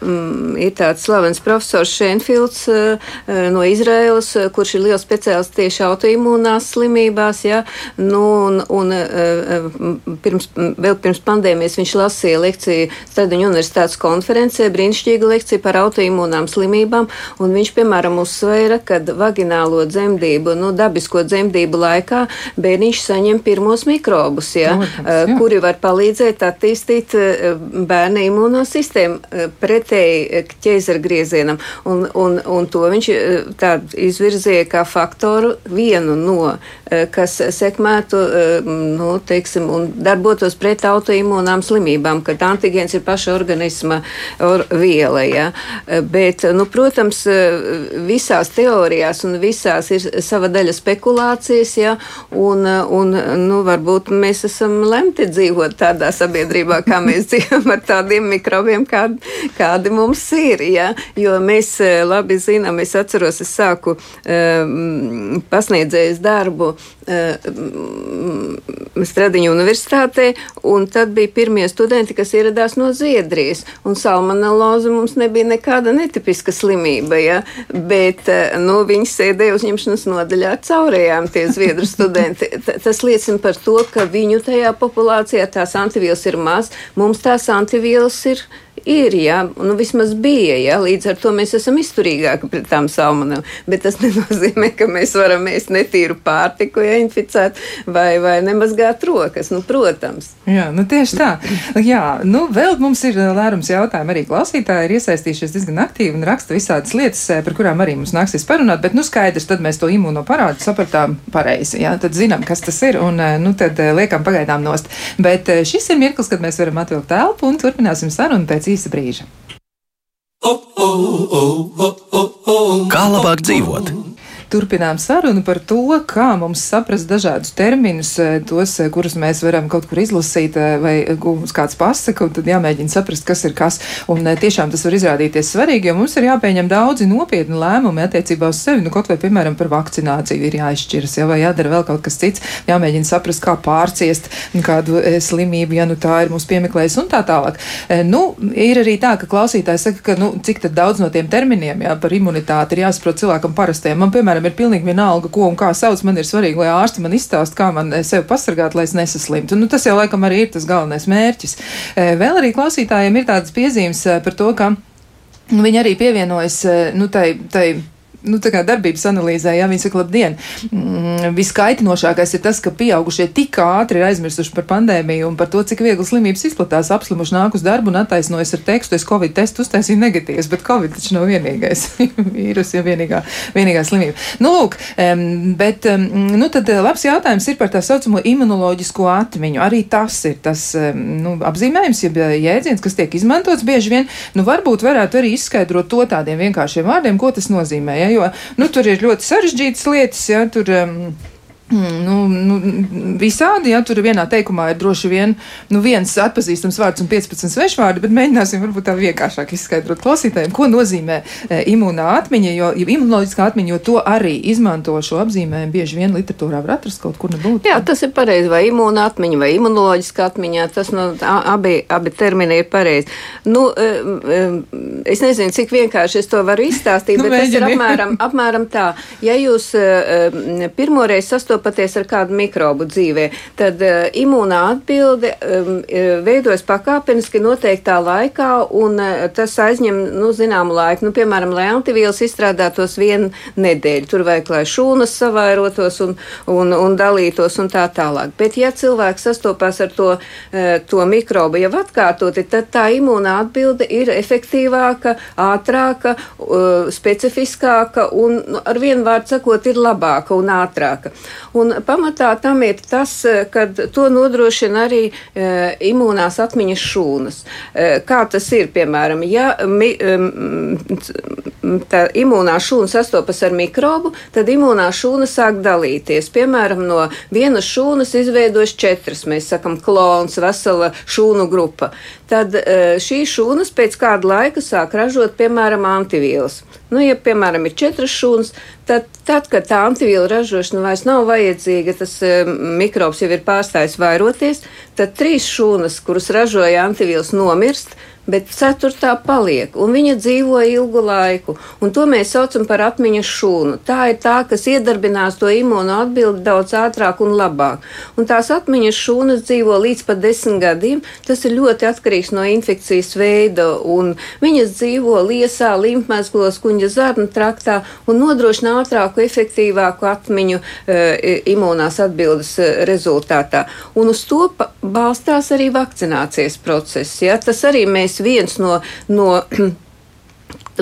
ir tāds slavens profesors Šenfields uh, no Izraēlas, kurš ir liels speciālists tieši autoimūnijas autoimūnās slimībās. Ja? Nu, un, un, e, e, pirms, vēl pirms pandēmijas viņš lasīja lekciju Stradiņu universitātes konferencē, brīnišķīga lekcija par autoimūnām slimībām, un viņš, piemēram, uzsvēra, ka vaginālo dzemdību, nu, dabisko dzemdību laikā bērniņš saņem pirmos mikrobus, ja? Protams, e, jā. kuri var palīdzēt attīstīt bērna imūnosistēmu pretēji ķēzargriezienam, un, un, un to viņš tā izvirzīja kā faktoru vienu vienu no, eh, kas sekmētu eh, nu, teiksim, un darbotos pret autoimūnām slimībām, kad antigēns ir paša organisma or viela. Ja? Eh, bet, nu, protams, visās teorijās un visās ir sava daļa spekulācijas, ja? un, un nu, varbūt mēs esam lemti dzīvot tādā sabiedrībā, kā mēs dzīvojam ar tādiem mikrobiem, kādi, kādi mums ir. Ja? Jo mēs labi zinām, es atceros, es sāku um, pasniedzēt izvērtējis darbu uh, Stradiņu universitātē, un tad bija pirmie studenti, kas ieradās no Zviedrijas. Un salmonelloze mums nebija nekāda netipiska slimība, ja? bet uh, nu, viņi sēdēja uzņemšanas nodaļā caurējām tie zviedru studenti. T tas liecina par to, ka viņu tajā populācijā tās antivielas ir maz, mums tās antivielas ir ir, jā, nu vismaz bija, jā, līdz ar to mēs esam izturīgāki pret tām salmonēm, bet tas nenozīmē, ka mēs varam ēst netīru pārtiku, ja inficēt vai, vai nemazgāt rokas, nu, protams. Jā, nu tieši tā. Jā, nu vēl mums ir lērums jautājumi, arī klausītāji. Ir iesaistījušies diezgan aktīvi un raksta visādas lietas, eh, par kurām arī mums nāksies parunāt, bet, nu, skaidrs, tad mēs to imūno parādu sapratām pareizi, jā, tad zinām, kas tas ir un, eh, nu, tad eh, liekam pagaidām nost. Bet šis ir mirklis, kad mēs varam atvilkt telpu un turpināsim sarunu pēc īsa brīža. Kā labāk dzīvot? Turpinām sarunu par to, kā mums saprast dažādus terminus, eh, tos, eh, kurus mēs varam kaut kur izlasīt, eh, vai mums kāds pasaka, un tad jāmēģina saprast, kas ir kas. Un tiešām tas var izrādīties svarīgi, jo mums ir jāpieņem daudzi nopietni lēmumi attiecībā uz sevi, nu kaut vai, piemēram, par vakcināciju ir jāizšķiras, ja, vai jādara vēl kaut kas cits, jāmēģina saprast, kā pārciest kādu slimību, ja nu tā ir mūsu piemeklējis un tā tālāk. Nu, ir arī tā, ka klausītājs saka, ka, nu, cik daudz no tiem terminiem, jā, par imunitāti ir jāsaprot cilvēkam parastajam. Man, piemēram, piemēram, ir pilnīgi vienalga, ko un kā sauc. Man ir svarīgi, lai ārsti man izstāst, kā man eh, sevi pasargāt, lai es nesaslimtu. Nu, tas jau laikam arī ir tas galvenais mērķis. Eh, vēl arī klausītājiem ir tādas piezīmes eh, par to, ka viņi arī pievienojas nu, tai. tai nu, darbības analīzē, ja viņi saka, labdien, mm, viskaitinošākais ir tas, ka pieaugušie tik ātri ir aizmirsuši par pandēmiju un par to, cik viegli slimības izplatās, apslimuši nāk uz darbu un attaisnojas ar tekstu, es Covid testu uztaisīju negatīvs, bet Covid taču nav vienīgais vīrus, ja vienīgā, vienīgā slimība. Nu, lūk, bet, nu, tad eh, labs jautājums ir par tā saucamo imunoloģisko atmiņu. Arī tas ir tas nu, apzīmējums, jeb jēdziens, kas tiek izmantots bieži vien. Nu, varbūt varētu arī izskaidrot to tādiem vienkāršiem vārdiem, ko tas nozīmē. Ja, jo nu, tur ir ļoti sarežģītas lietas, ja tur. Um, nu, nu, visādi, ja tur vienā teikumā ir droši vien nu, viens atpazīstams vārds un 15 svešvārdi, bet mēģināsim varbūt tā vienkāršāk izskaidrot klausītājiem, ko nozīmē e, imūnā atmiņa, jo ja imunoloģiskā atmiņa, jo to arī izmanto šo apzīmējumu bieži vien literatūrā var atrast kaut kur nebūt. Jā, tas ir pareizi, vai imūna atmiņa, vai imunoloģiskā atmiņā, tas nu, abi, abi termini ir pareizi. Nu, e, e, es nezinu, cik vienkārši es to varu izstāstīt, nu, bet tas ir apmēram, apmēram tā. Ja jūs e, pirmoreiz sastopaties sastopaties ar kādu mikrobu dzīvē, tad uh, imūnā atbilde um, veidojas pakāpeniski noteiktā laikā, un uh, tas aizņem, nu, zināmu laiku. Nu, piemēram, lai antivīls izstrādātos vienu nedēļu, tur vajag, lai šūnas savairotos un, un, un dalītos un tā tālāk. Bet, ja cilvēks sastopās ar to, uh, to mikrobu jau atkārtoti, tad tā imūnā atbilde ir efektīvāka, ātrāka, uh, specifiskāka un, nu, ar vienu vārdu sakot, ir labāka un ātrāka. Un pamatā tam ir tas, eh, ka to nodrošina arī e, imūnās atmiņas šūnas. E, kā tas ir, piemēram, ja mi, e, tā imūnā šūna sastopas ar mikrobu, tad imūnā šūna sāk dalīties. Piemēram, no vienas šūnas izveidojas četras, mēs sakam, klons, vesela šūnu grupa. Tad e, šīs šūnas pēc kāda laika sāk ražot, piemēram, antivielas. Nu, ja, piemēram, ir četras šūnas, tad, tad kad tā antivielu ražošana vairs nav vajadzīga, tas um, mikrobs jau ir pārstājis vairoties, tad trīs šūnas, kuras ražoja antivielas, nomirst bet ceturtā paliek, un viņa dzīvo ilgu laiku. To mēs saucam par atmiņas šūnu. Tā ir tā, kas iedarbinās to imūnu atbildi daudz ātrāk un labāk. Un tās atmiņas šūnas dzīvo līdz pat desmit gadiem. Tas ir ļoti atkarīgs no infekcijas veida, un viņas dzīvo liesā, limfmezglos, kuņģa zarnu traktā un nodrošina ātrāku, efektīvāku atmiņu e, imūnās atbildes e, rezultātā. Un uz to balstās arī vakcinācijas process. Ja? Tas arī mēs viens no. no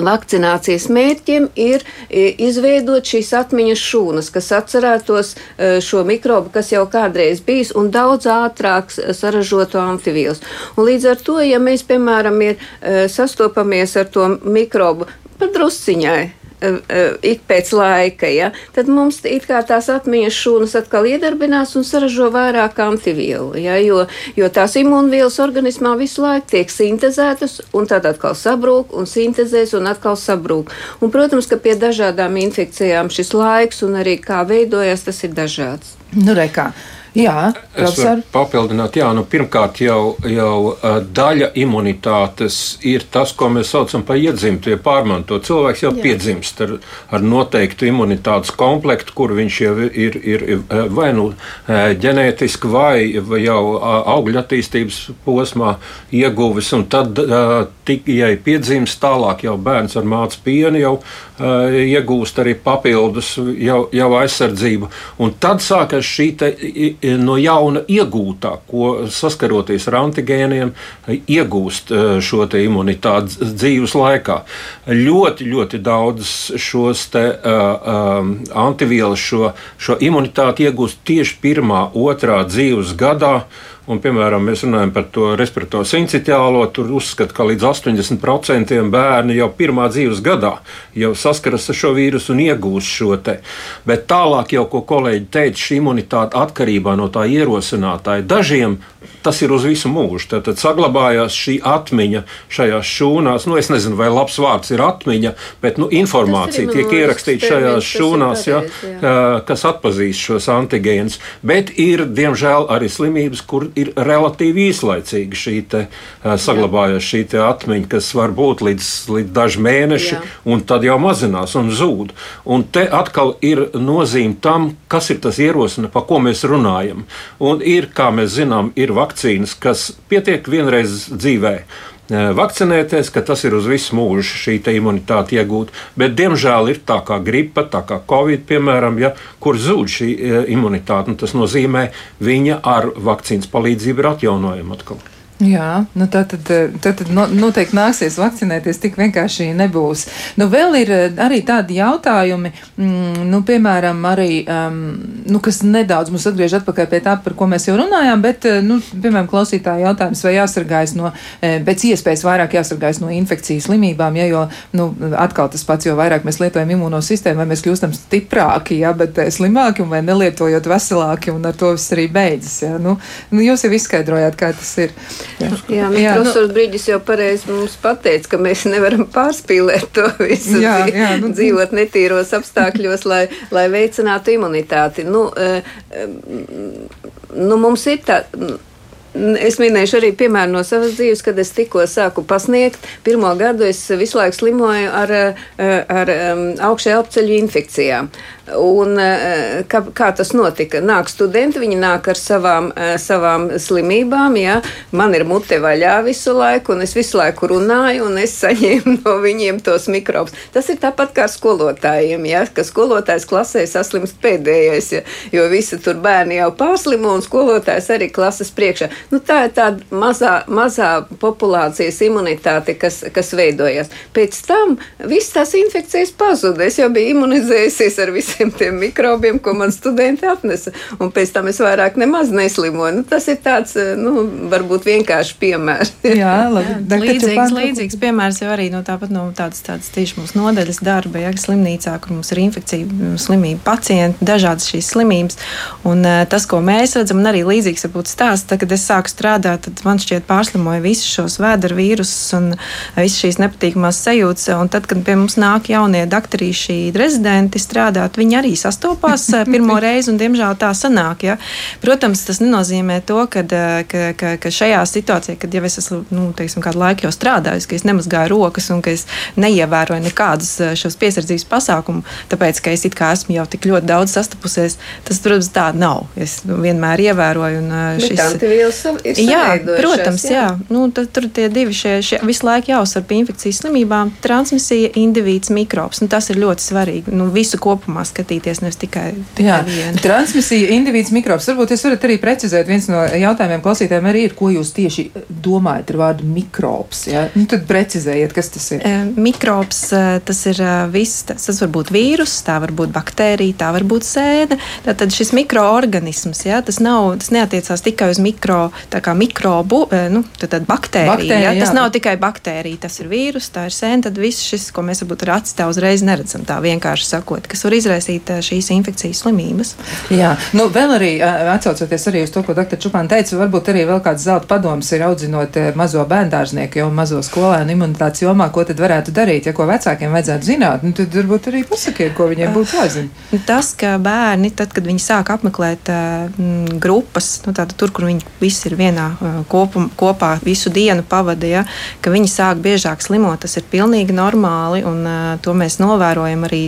Vakcinācijas mērķiem ir izveidot šīs atmiņas šūnas, kas atcerētos e, šo mikrobu, kas jau kādreiz bijis, un daudz ātrāk saražotu antivīlus. Un līdz ar to, ja mēs, piemēram, ir, e, sastopamies ar to mikrobu pa drusciņai, ik pēc laika, ja, tad mums kā tās atmiņas šūnas atkal iedarbinās un saražo vairāk antivielu, ja, jo, jo tās imūnvielas organismā visu laiku tiek sintezētas un tad atkal sabrūk un sintezēs un atkal sabrūk. Un, protams, ka pie dažādām infekcijām šis laiks un arī kā veidojas, tas ir dažāds. Nu, rekā. Jā, es varu papildināt. Jā, nu, pirmkārt, jau, jau daļa imunitātes ir tas, ko mēs saucam par iedzimtu, ja pārmanto. Cilvēks jau jā. piedzimst ar, ar noteiktu imunitātes komplektu, kur viņš jau ir, ir, ir vai nu ģenētiski, vai jau augļu attīstības posmā ieguvis. Un tad, tik, ja ir piedzimst tālāk, jau bērns ar mācu pienu jau iegūst arī papildus jau, jau aizsardzību. Un tad sākas šī no jauna iegūtā, ko saskaroties ar antigēniem, iegūst e, šo imunitāti dzīves laikā. Ļoti, ļoti daudz šos te, uh, um, antivielas, šo, šo imunitāti iegūst tieši pirmā, otrā dzīves gadā. Un, piemēram, mēs runājam par to respiratoru sincitiālo. Tur uzskata, ka līdz 80% bērni jau pirmā dzīves gadā jau saskaras ar šo vīrusu un iegūst šo te. Bet tālāk jau, ko kolēģi teica, šī imunitāte atkarībā no tā ierosinātāja. Dažiem tas ir uz visu mūžu. Tad, tad saglabājās šī atmiņa šajās šūnās. Nu, es nezinu, vai labs vārds ir atmiņa, bet nu, informācija tiek ierakstīta šajās šūnās, ja, kas atpazīst šos antigēnus. Bet ir, diemžēl, arī slimības, kur ir relatīvi īslaicīga šī te, saglabājās šī atmiņa, kas var būt līdz, līdz daži mēneši, Jā. un tad jau mazinās un zūd. Un te atkal ir nozīme tam, kas ir tas ierosina, par ko mēs runājam. Un ir, kā mēs zinām, ir vakcīnas, kas pietiek vienreiz dzīvē vakcinēties, ka tas ir uz visu mūžu šī imunitāte iegūta. Bet, diemžēl, ir tā kā gripa, tā kā covid, piemēram, ja, kur zūd šī imunitāte. Tas nozīmē, viņa ar vakcīnas palīdzību ir atjaunojama atkal. Jā, nu tā tad, tad, tad no, noteikti nāksies vakcinēties, tik vienkārši nebūs. Nu, vēl ir eh, arī tādi jautājumi, mm, nu, piemēram, arī, um, nu, kas nedaudz mums atgriež atpakaļ pie tā, par ko mēs jau runājām, bet, eh, nu, piemēram, klausītāja jautājums, vai jāsargājas no, eh, pēc iespējas vairāk jāsargājas no infekcijas slimībām, ja, jo, nu, atkal tas pats, jo vairāk mēs lietojam imunosistēmu, vai mēs kļūstam stiprāki, ja, bet slimāki, vai nelietojot veselāki, un ar to viss arī beidzas, ja. Nu, nu, jūs jau izskaidrojāt, kā tas ir. Jā, jā, jā nu- profesors nu, Brīdis jau pareizi mums pateica, ka mēs nevaram pārspīlēt to visu, jā, jā, nu, dzīvot netīros apstākļos, lai, lai veicinātu imunitāti. Nu, nu, mums ir tā. Es minēšu arī piemēru no savas dzīves, kad es tikko sāku pasniegt. Pirmo gadu es visu laiku slimoju ar, ar um, augšējā apceļu infekcijām. Un, eh, kā, kā tas notika? Nāk studenti, viņi nāk ar savām, eh, savām slimībām. Ja? Man ir mute vaļā visu laiku, un es visu laiku runāju, un es saņēmu no viņiem tos mikrobus. Tas ir tāpat kā skolotājiem, ja? ka skolotājs klasē saslimst pēdējais, ja? jo visi tur bērni jau pārslimo, un skolotājs arī klases priekšā. Nu, tā ir tāda mazā, mazā populācijas imunitāte, kas, kas veidojas. Pēc tam viss tās infekcijas pazuda. Es jau biju imunizējusies ar visiem visiem tiem mikrobiem, ko man studenti atnesa. Un pēc tam es vairāk nemaz neslimoju. Nu, tas ir tāds, eh, nu, varbūt vienkārši piemērs. Jā, labi. Jā, līdzīgs, līdzīgs piemērs jau arī no tāpat no tādas, tādas tieši mūsu nodaļas darba, ja slimnīcā, kur mums ir infekcija, mm, slimība pacienti, dažādas šīs slimības. Un uh, tas, ko mēs redzam, un arī līdzīgs varbūt stāsts, tad, kad es sāku strādāt, tad man šķiet pārslimoja visus šos vēdera vīrusus un visas šīs nepatīkamās sajūtas. Un tad, kad pie mums nāk jaunie doktorīši rezidenti strādāt, viņi viņi arī sastopās eh, pirmo reizi, un diemžēl tā sanāk. Ja? Protams, tas nenozīmē to, ka, eh, ka, ka, ka šajā situācijā, kad jau es esmu nu, teiksim, kādu laiku jau strādājis, ka es nemazgāju rokas un ka es neievēroju nekādus eh, šos piesardzības pasākumus, tāpēc, ka es esmu jau tik ļoti daudz sastapusies, tas, protams, tā nav. Es vienmēr ievēroju. Un, šis, jā, protams, jā. jā. Nu, tad, tur tie divi šie, šie visu laiku jāuzsver pie infekcijas slimībām - transmisija, indivīds, mikrobs. Nu, tas ir ļoti svarīgi. Nu, visu kopumā skatīties, nevis tikai, vienu. Transmisija, individuāls mikrobs. Varbūt jūs varat arī precizēt, viens no jautājumiem klausītājiem arī ir, ko jūs tieši domājat ar vārdu mikrobs. Ja? Nu, tad precizējiet, kas tas ir. Mikrobs tas ir viss, tas, tas var būt vīrus, tā var būt baktērija, tā var būt sēne. Tātad šis mikroorganisms, ja, tas, nav, tas neatiecās tikai uz mikro, mikrobu, nu, tad, tad baktēriju. Baktērija, ja? Tas jā. nav tikai baktērija, tas ir vīrus, tā ir sēne, tad viss šis, ko mēs varbūt ar aci tā uzreiz neredzam, tā vienkārši sakot, kas var izraisīt izraisīt šīs infekcijas slimības. Jā, nu vēl arī atcaucoties arī uz to, ko dr. Čupāna teica, varbūt arī vēl kāds zelta padoms ir audzinot mazo bērndārznieku, jau mazo skolēnu imunitātes jomā, ko tad varētu darīt, ja ko vecākiem vajadzētu zināt, nu tad varbūt arī pasakiet, ko viņiem būtu jāzina. Tas, ka bērni, tad, kad viņi sāk apmeklēt uh, grupas, nu, tātad tur, kur viņi visi ir vienā kopum, kopā visu dienu pavadīja, ka viņi sāk biežāk slimot, tas ir pilnīgi normāli, un to mēs novērojam arī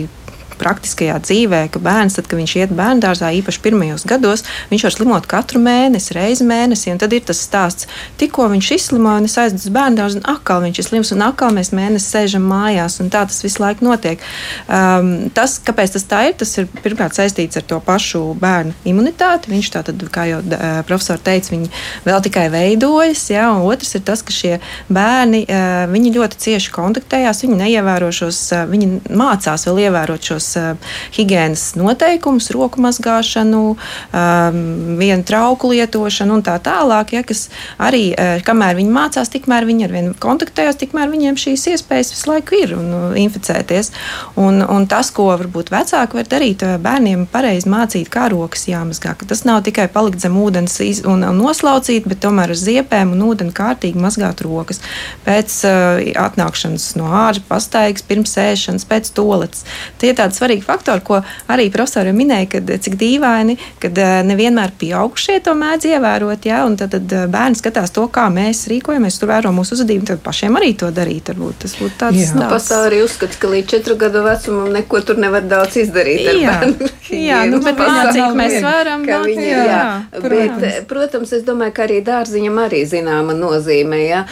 praktiskajā dzīvē, ka bērns, tad, kad viņš iet bērngārzā, īpaši pirmajos gados, viņš var slimot katru mēnesi, reizi mēnesī. Tad ir tas stāsts, tikko viņš izslimoja, un es aizdevu uz bērngārzu, un atkal viņš ir slims, un atkal mēs mēnesi sēžam mājās, tā tas visu laiku notiek. Um, tas, kāpēc tas tā ir, tas ir pirmkārt saistīts ar to pašu bērnu imunitāti. Viņš tā tad, kā jau uh, profesori teica, viņi vēl tikai veidojas, ja, otrs ir tas, ka šie bērni, uh, ļoti cieši kontaktējās, viņi neievēro šos, uh, viņi mācās vēl ievērot šos šos uh, higiēnas noteikumus, roku mazgāšanu, um, vienu trauku lietošanu un tā tālāk. Ja, kas arī, uh, kamēr viņi mācās, tikmēr viņi ar vienu kontaktējās, tikmēr viņiem šīs iespējas visu laiku ir un uh, inficēties. Un, un tas, ko varbūt vecāki var darīt, bērniem pareizi mācīt, kā rokas jāmazgā. Tas nav tikai palikt zem ūdens un, noslaucīt, bet tomēr ar ziepēm un ūdeni kārtīgi mazgāt rokas. Pēc uh, atnākšanas no ārā, pastaigas, pirms ēšanas, pēc toaletes. Tie tādi tādi svarīgi faktori, ko arī profesori minēja, kad cik dīvaini, kad nevienmēr pieaugušie to mēdz ievērot, ja, un tad, tad bērni skatās to, kā mēs rīkojamies, tur vēro mūsu uzvedību, tad pašiem arī to darīt. Varbūt tas būtu tāds. Jā. Nu, pastāv arī uzskats, ka līdz četru gadu vecumam neko tur nevar daudz izdarīt. Jā, jā nu, bet cik mēs varam. Viņi, jā, jā, protams. Bet, protams, es domāju, ka arī dārziņam arī zināma nozīme. Ja.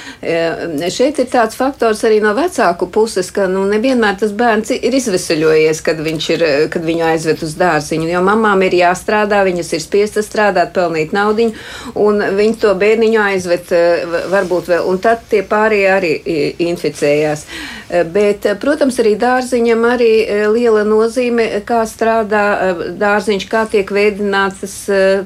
Šeit ir tāds faktors arī no vecāku puses, ka nu, nevienmēr tas bērns ir izvesaļojies, kad, ir, kad viņu aizved uz dārziņu. Jo mamām ir jāstrādā, viņas ir spiestas strādāt, pelnīt naudu, un viņi to bērniņu aizved varbūt vēl, un tad tie pārējie arī inficējās. Bet, protams, arī dārziņam arī liela nozīme, kā strādā dārziņš, kā tiek veidinātas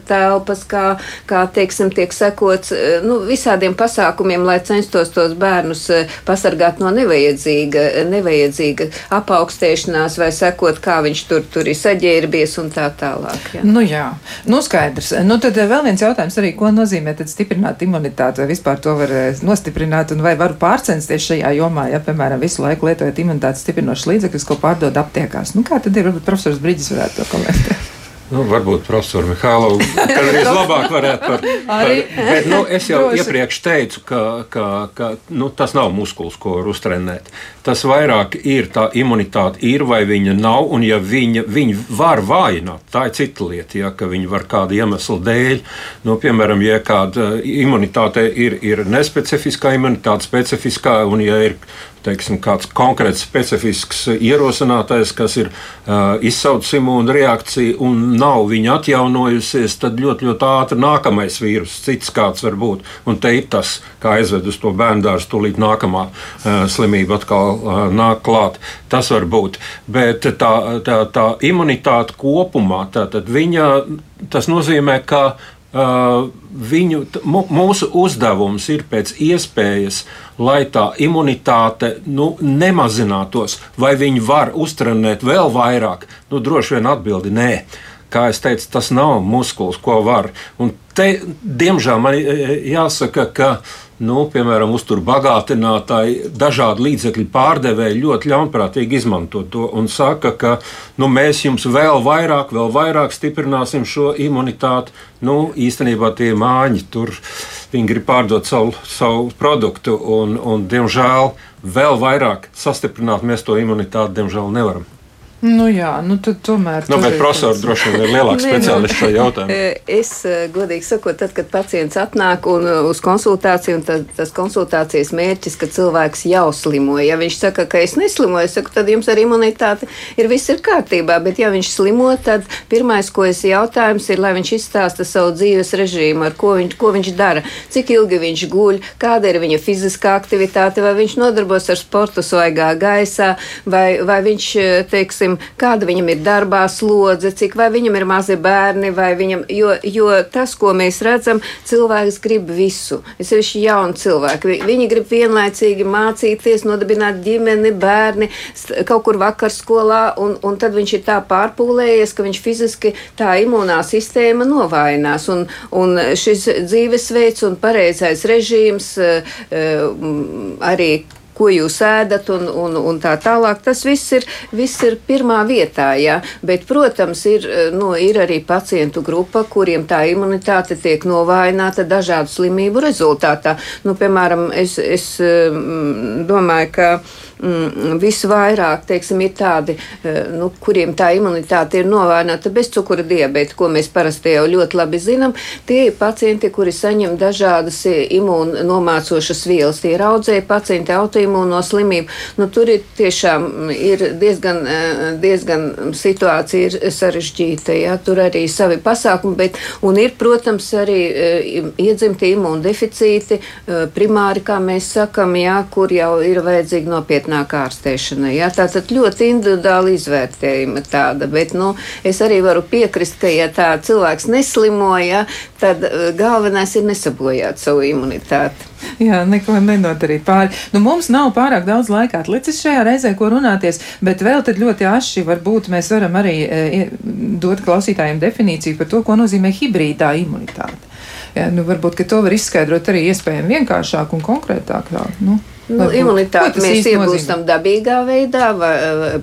telpas, kā, kā teiksim, tiek sekots nu, visādiem pasākumiem, lai censtos tos bērnus pasargāt no nevajadzīga, nevajadzīga apaugstēšanās vai sekot, kā viņš tur, tur ir saģērbies un tā tālāk. Jā. Nu jā, nu skaidrs. Nu tad vēl viens jautājums arī, ko nozīmē tad stiprināt imunitāti vai vispār to var nostiprināt un vai varu pārcensties šajā jomā, ja, piemēram, visu laiku lietojat imunitātes stiprinošas līdzekļus, ko pārdod aptiekās. Nu, kā tad ir? Varbūt profesors Brīdis varētu to komentēt. Nu, varbūt profesors Mihālovs kādreiz labāk varētu par, par bet, nu, Es jau Droši. iepriekš teicu, ka, ka, ka nu, tas nav muskulis, ko var uztrenēt. Tas vairāk ir tā imunitāte, ir vai viņa nav, un ja viņa, viņa var vājināt, tā ir cita lieta, ja, ka viņa var kādu iemeslu dēļ, nu, piemēram, ja kāda imunitāte ir, ir nespecifiskā imunitāte, specifiskā, un ja ir teiksim, kāds konkrēts specifisks ierosinātais, kas ir uh, izsaucis imūnu reakciju un nav viņa atjaunojusies, tad ļoti, ļoti ātri nākamais vīrus, cits kāds var būt. Un te ir tas, kā aizved uz to bērnu dārstu, tūlīt nākamā uh, slimība atkal uh, nāk klāt. Tas var būt. Bet tā, tā, tā imunitāte kopumā, tā, viņa, tas nozīmē, ka viņu, mūsu uzdevums ir pēc iespējas, lai tā imunitāte nu, nemazinātos, vai viņi var uztrenēt vēl vairāk. Nu, droši vien atbildi nē. Kā jau teicu, tas nav muskulis, ko var. Un te, diemžēl man jāsaka, ka nu, piemēram, uzturu bagātinātāji, dažādi līdzekļu pārdevēji ļoti ļaunprātīgi izmanto to un saka, ka nu, mēs jums vēl vairāk, vēl vairāk stiprināsim šo imunitāti. Nu, īstenībā tie māņi tur grib pārdot savu, savu produktu, un, un, diemžēl, vēl vairāk sastiprināt mēs to imunitāti, diemžēl, nevaram. Nu jā, nu tad tomēr. Nu, bet profesori droši vien ir lielāks speciālists šajā jautājumā. Es, godīgi sakot, tad, kad pacients atnāk un uz konsultāciju, un tad, tas konsultācijas mērķis, ka cilvēks jau slimo, ja viņš saka, ka es neslimoju, es saku, tad jums ar imunitāti ir viss ir kārtībā, bet ja viņš slimo, tad pirmais, ko es jautājums ir, lai viņš izstāsta savu dzīves režīmu, ar ko viņš, ko viņš dara, cik ilgi viņš guļ, kāda ir viņa fiziskā aktivitāte, vai viņš nodarbos ar sportu svaigā gaisā, vai, vai viņš, teiksim, kāda viņam ir darbā slodze, cik vai viņam ir mazi bērni, vai viņam, jo, jo tas, ko mēs redzam, cilvēks grib visu. Es sevišķi jauni cilvēki. Viņi grib vienlaicīgi mācīties, nodibināt ģimeni, bērni, kaut kur vakar skolā, un, un tad viņš ir tā pārpūlējies, ka viņš fiziski tā imunā sistēma novājinās. Un, un šis dzīvesveids un pareizais režīms uh, uh, arī ko jūs ēdat un, un, un tā tālāk. Tas viss ir, viss ir pirmā vietā, jā. Bet, protams, ir, nu, ir arī pacientu grupa, kuriem tā imunitāte tiek novājināta dažādu slimību rezultātā. Nu, piemēram, es, es mm, domāju, ka mm, visvairāk teiksim, ir tādi, eh, nu, kuriem tā imunitāte ir novājināta bez cukura diabēta, ko mēs parasti jau ļoti labi zinām. Tie ir pacienti, kuri saņem dažādas eh, imūnomācošas vielas. Tie ir audzēji pacienti, autoimūno slimību. Nu, tur ir tiešām ir diezgan, eh, diezgan situācija ir sarežģīta. Ja? Tur arī savi pasākumi, bet ir, protams, arī iedzimti imūndeficīti primāri, kā mēs sakam, ja, kur jau ir vajadzīgi nopietni nopietnāka ārstēšana. Ja? Tā tad ļoti individuāli izvērtējuma tāda, bet nu, es arī varu piekrist, ka ja tā cilvēks neslimoja, tad uh, galvenais ir nesabojāt savu imunitāti. Jā, neko nenodarīt pāri. Nu, mums nav pārāk daudz laika atlicis šajā reizē, ko runāties, bet vēl tad ļoti aši varbūt mēs varam arī e, dot klausītājiem definīciju par to, ko nozīmē hibrīdā imunitāte. Jā, nu, varbūt, to var izskaidrot arī iespējami vienkāršāk un konkrētāk. Tā, nu. Nu, imunitāti mēs iegūstam dabīgā veidā, vai,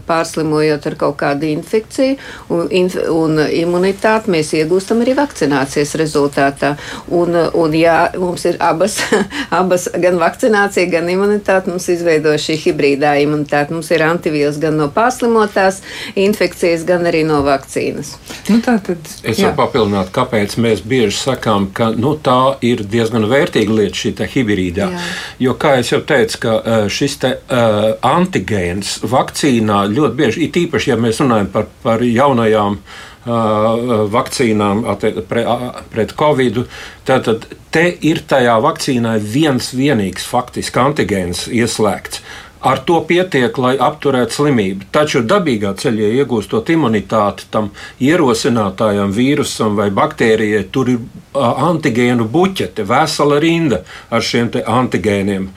pārslimojot ar kaut kādu infekciju, un, inf, un imunitāti mēs iegūstam arī vakcinācijas rezultātā. Un, un jā, mums ir abas, abas, gan vakcinācija, gan imunitāte, mums izveido šī hibrīdā imunitāte. Mums ir antivīls gan no pārslimotās infekcijas, gan arī no vakcīnas. Nu, tā tad, Es jā. varu papildināt, kāpēc mēs bieži sakām, ka nu, tā ir diezgan vērtīga lieta, šī hibrīdā. Jā. Jo, kā jau teicu, ka uh, šis te, uh, antigēns vakcīnā ļoti bieži, it īpaši, ja mēs runājam par, par jaunajām uh, vakcīnām atti- pre, pret covid, tad te ir tajā vakcīnā viens vienīgs faktiski antigēns ieslēgts. Ar to pietiek, lai apturētu slimību. Taču dabīgā ceļā iegūstot imunitāti tam ierosinātājam, vīrusam vai baktērijai, tur ir antigēnu buķete, vesela rinda ar šiem antigēniem,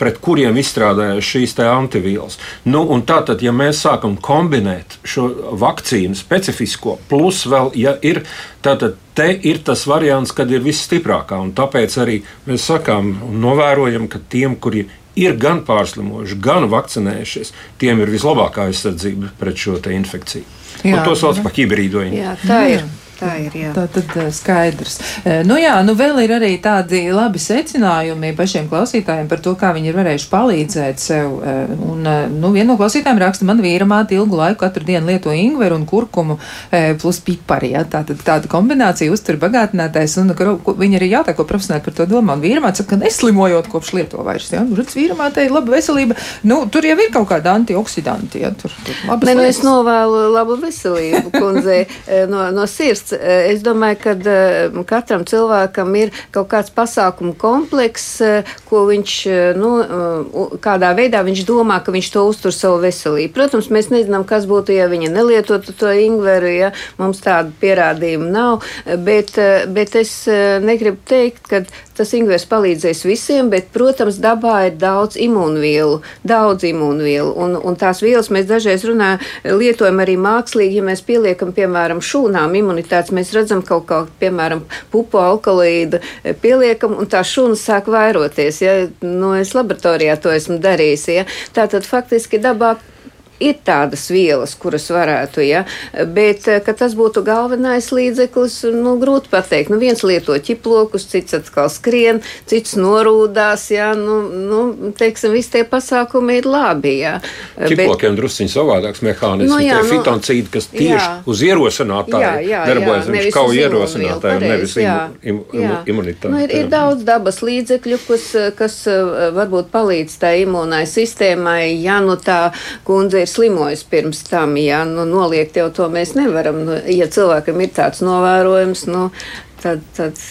pret kuriem izstrādājas šīs te antivīlas. Nu, tātad, ja mēs sākam kombinēt šo vakcīnu specifisko, plus vēl, ja ir, tātad te ir tas variants, kad ir visstiprākā, tāpēc arī mēs sakām novērojam, ka tiem, kuri ir gan pārslimojuši, gan vakcinējušies, tiem ir vislabākā aizsardzība pret šo te infekciju. Jā, Un to sauc jā. par hibrīdojumu. Jā, tā ir. Tā ir. Jā. Tā tad eh, skaidrs. Eh, Nu jā, nu vēl ir arī tādi labi secinājumi pašiem klausītājiem par to, kā viņi ir varējuši palīdzēt sev. eh, Un, nu, viena no klausītājiem raksta, man vīra māte ilgu laiku katru dienu lieto ingveru un kurkumu plus pipari. Ja? Tā tad tāda kombinācija uztur bagātinātais. Un viņi arī jautā, ko profesionāli par to domā. Un vīra māte saka, ka neslimojot kopš lieto vairs. Ja? Nu, redz, vīra māte ir laba veselība. Nu, tur jau ir kaut kāda antioksidanti. Ja? Tur, tur Nē, nu es novēlu labu veselību kundzei no, no sirds. Eh, Es domāju, ka eh, katram cilvēkam ir kaut kāds pasākumu komplekss, eh, ko viņš, nu, kādā veidā viņš domā, ka viņš to uztur savu veselību. Protams, mēs nezinām, kas būtu, ja viņa nelietotu to ingveru, ja mums tādu pierādījumu nav, bet, bet es negribu teikt, ka tas ingvers palīdzēs visiem, bet, protams, dabā ir daudz imūnvielu, daudz imūnvielu, un, un tās vielas mēs dažreiz runājam, lietojam arī mākslīgi, ja mēs pieliekam, piemēram, šūnām imunitātes, mēs redzam kaut kā, piemēram, pupu alkalīdu eh, pieliekam, un tā šūnas sāk vairoties, ja, nu, es laboratorijā to esmu darījis, ja, tātad faktiski dabā ir tādas vielas, kuras varētu, ja, bet eh, tas būtu galvenais līdzeklis, nu, grūti pateikt. Nu, viens lieto ķiplokus, cits atkal skrien, cits norūdās, ja, nu, nu teiksim, visi tie pasākumi ir labi, ja. Ķiplokiem drusciņš savādāks mehānisms. Nu, jā, jā, nu, fitoncīdi, kas tieši jā. uz ierosinātāju Jā, jā, darbojas, jā, viņš uz ierosinātāju, nevis jā, imu, imu, jā. imunitāti. Nu, ir, ir daudz dabas līdzekļu, kas, kas eh, varbūt palīdz tai imūnai sistēmai, ja nu tā kundze ir slimojusi pirms tam, ja nu, noliegt jau to mēs nevaram. Nu, ja cilvēkam ir tāds novērojums, nu, tad. tad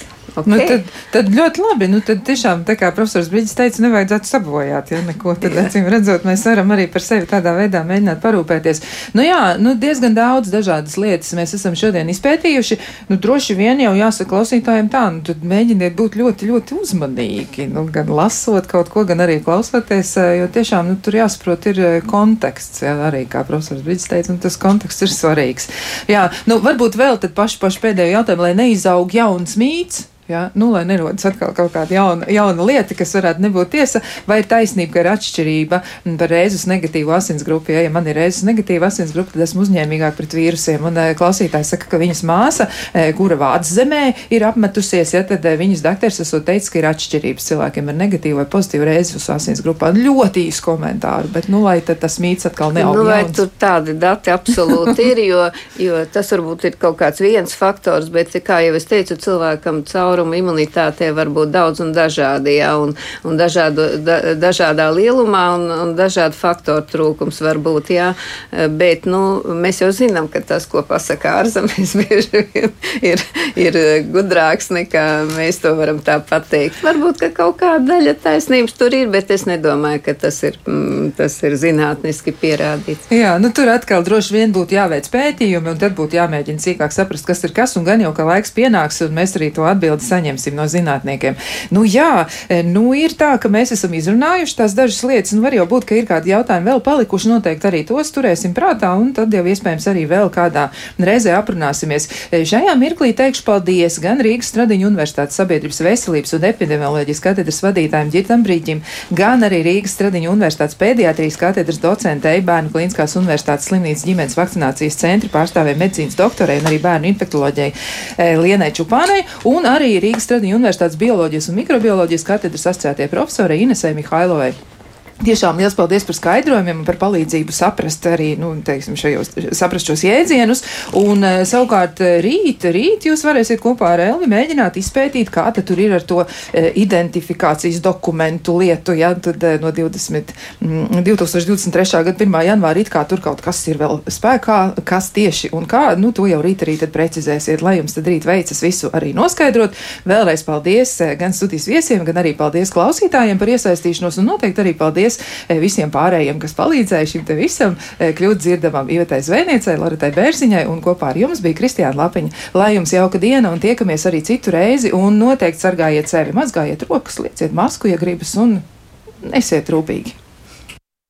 Okay. Nu, tad, tad ļoti labi. Nu, tad tiešām, kā profesors Brīsīs teica, nevajadzētu sabojāt. Ja, neko, tad, acīm redzot, mēs varam arī par sevi tādā veidā mēģināt parūpēties. Nu, jā, nu, diezgan daudz dažādas lietas mēs esam šodien izpētījuši. Nu, droši vien jau jāsaka klausītājiem tā, nu, tad mēģiniet būt ļoti, ļoti uzmanīgi. Nu, gan lasot kaut ko, gan arī klausoties, eh, jo tiešām nu, tur jāsaprot, ir eh, konteksts. Jā, arī kā profesors Brīsīs teica, nu, tas konteksts ir svarīgs. Jā, nu, varbūt vēl tad paši, paši pēdējo jautājumu, lai neizaug jauns mīts. Ja? Nu, lai nerodas atkal kaut kāda jauna, jauna lieta, kas varētu nebūt tiesa, vai ir taisnība, ka ir atšķirība mm, par rēzus negatīvu asinsgrupu. Ja, ja man ir rēzus negatīva asinsgrupa, tad esmu uzņēmīgāk pret vīrusiem. Un eh, klausītājs saka, ka viņas māsa, eh, kura vāc zemē, ir apmetusies, ja tad eh, viņas dakteris esot teicis, ka ir atšķirības cilvēkiem ar negatīvu vai pozitīvu rēzus asinsgrupā. Ļoti īsu komentāru, bet nu, lai tas mīts atkal neaug. Nu, vai tur tādi dati absolūti ir, jo, jo tas varbūt ir kaut kāds viens faktors, bet, kā jau es teicu, cilvēkam caurumu imunitātē var būt daudz un dažādi, jā, un, un dažādu, da, dažādā lielumā, un, un dažādu faktoru trūkums var būt, jā, bet, nu, mēs jau zinām, ka tas, ko pasaka ārzemēs, bieži vien ir, ir gudrāks nekā mēs to varam tā pateikt. Varbūt, ka kaut kāda daļa taisnības tur ir, bet es nedomāju, ka tas ir, mm, tas ir zinātniski pierādīts. Jā, nu tur atkal droši vien būtu jāveic pētījumi, un tad būtu jāmēģina sīkāk saprast, kas ir kas, un gan jau, ka laiks pienāks, un mēs arī to atbildi saņemsim no zinātniekiem. Nu, jā, nu ir tā, ka mēs esam izrunājuši tās dažas lietas, un var jau būt, ka ir kādi jautājumi vēl palikuši. Noteikti arī tos turēsim prātā, un tad jau iespējams arī vēl kādā reizē aprunāsimies. Šajā mirklī teikšu paldies gan Rīgas Stradiņu Universitātes sabiedrības veselības un epidemioloģijas katedras vadītājiem Girtam Brīģim, gan arī Rīgas Stradiņu Universitātes pēdējātrijas katedras docentei Bērnu Kliniskās Universitātes slimnīcas ģimenes vakcinācijas centra pārstāvēja medicīnas doktorei un arī bērnu infektoloģijai e, Lienai Čupānai, un arī Rīgas Stradiņu Universitātes bioloģijas un mikrobioloģijas katedras asociētie profesorei Inesai Mihailovai. Tiešām liels paldies par skaidrojumiem un par palīdzību saprast arī, nu, teiksim, šajos, saprast šos jēdzienus. Un uh, savukārt eh, rīt, rīt jūs varēsiet kopā ar Elvi mēģināt izpētīt, kā tad tur ir ar to uh, identifikācijas dokumentu lietu, ja, tad no 20, mm, 2023. gada 1. janvāra it kā tur kaut kas ir vēl spēkā, kas tieši un kā, nu, to jau rīt arī tad precizēsiet, lai jums tad rīt veicas visu arī noskaidrot. Vēlreiz paldies gan studijas viesiem, gan arī paldies klausītājiem par iesaistīšanos un noteikti arī paldies paldies eh, visiem pārējiem, kas palīdzēja šim te visam eh, kļūt dzirdamam Ivetai Zvejniecei, Loretai Bērziņai un kopā ar jums bija Kristiāna Lapiņa. Lai jums jauka diena un tiekamies arī citu reizi un noteikti sargājiet sevi, mazgājiet rokas, lieciet masku, ja gribas un esiet rūpīgi.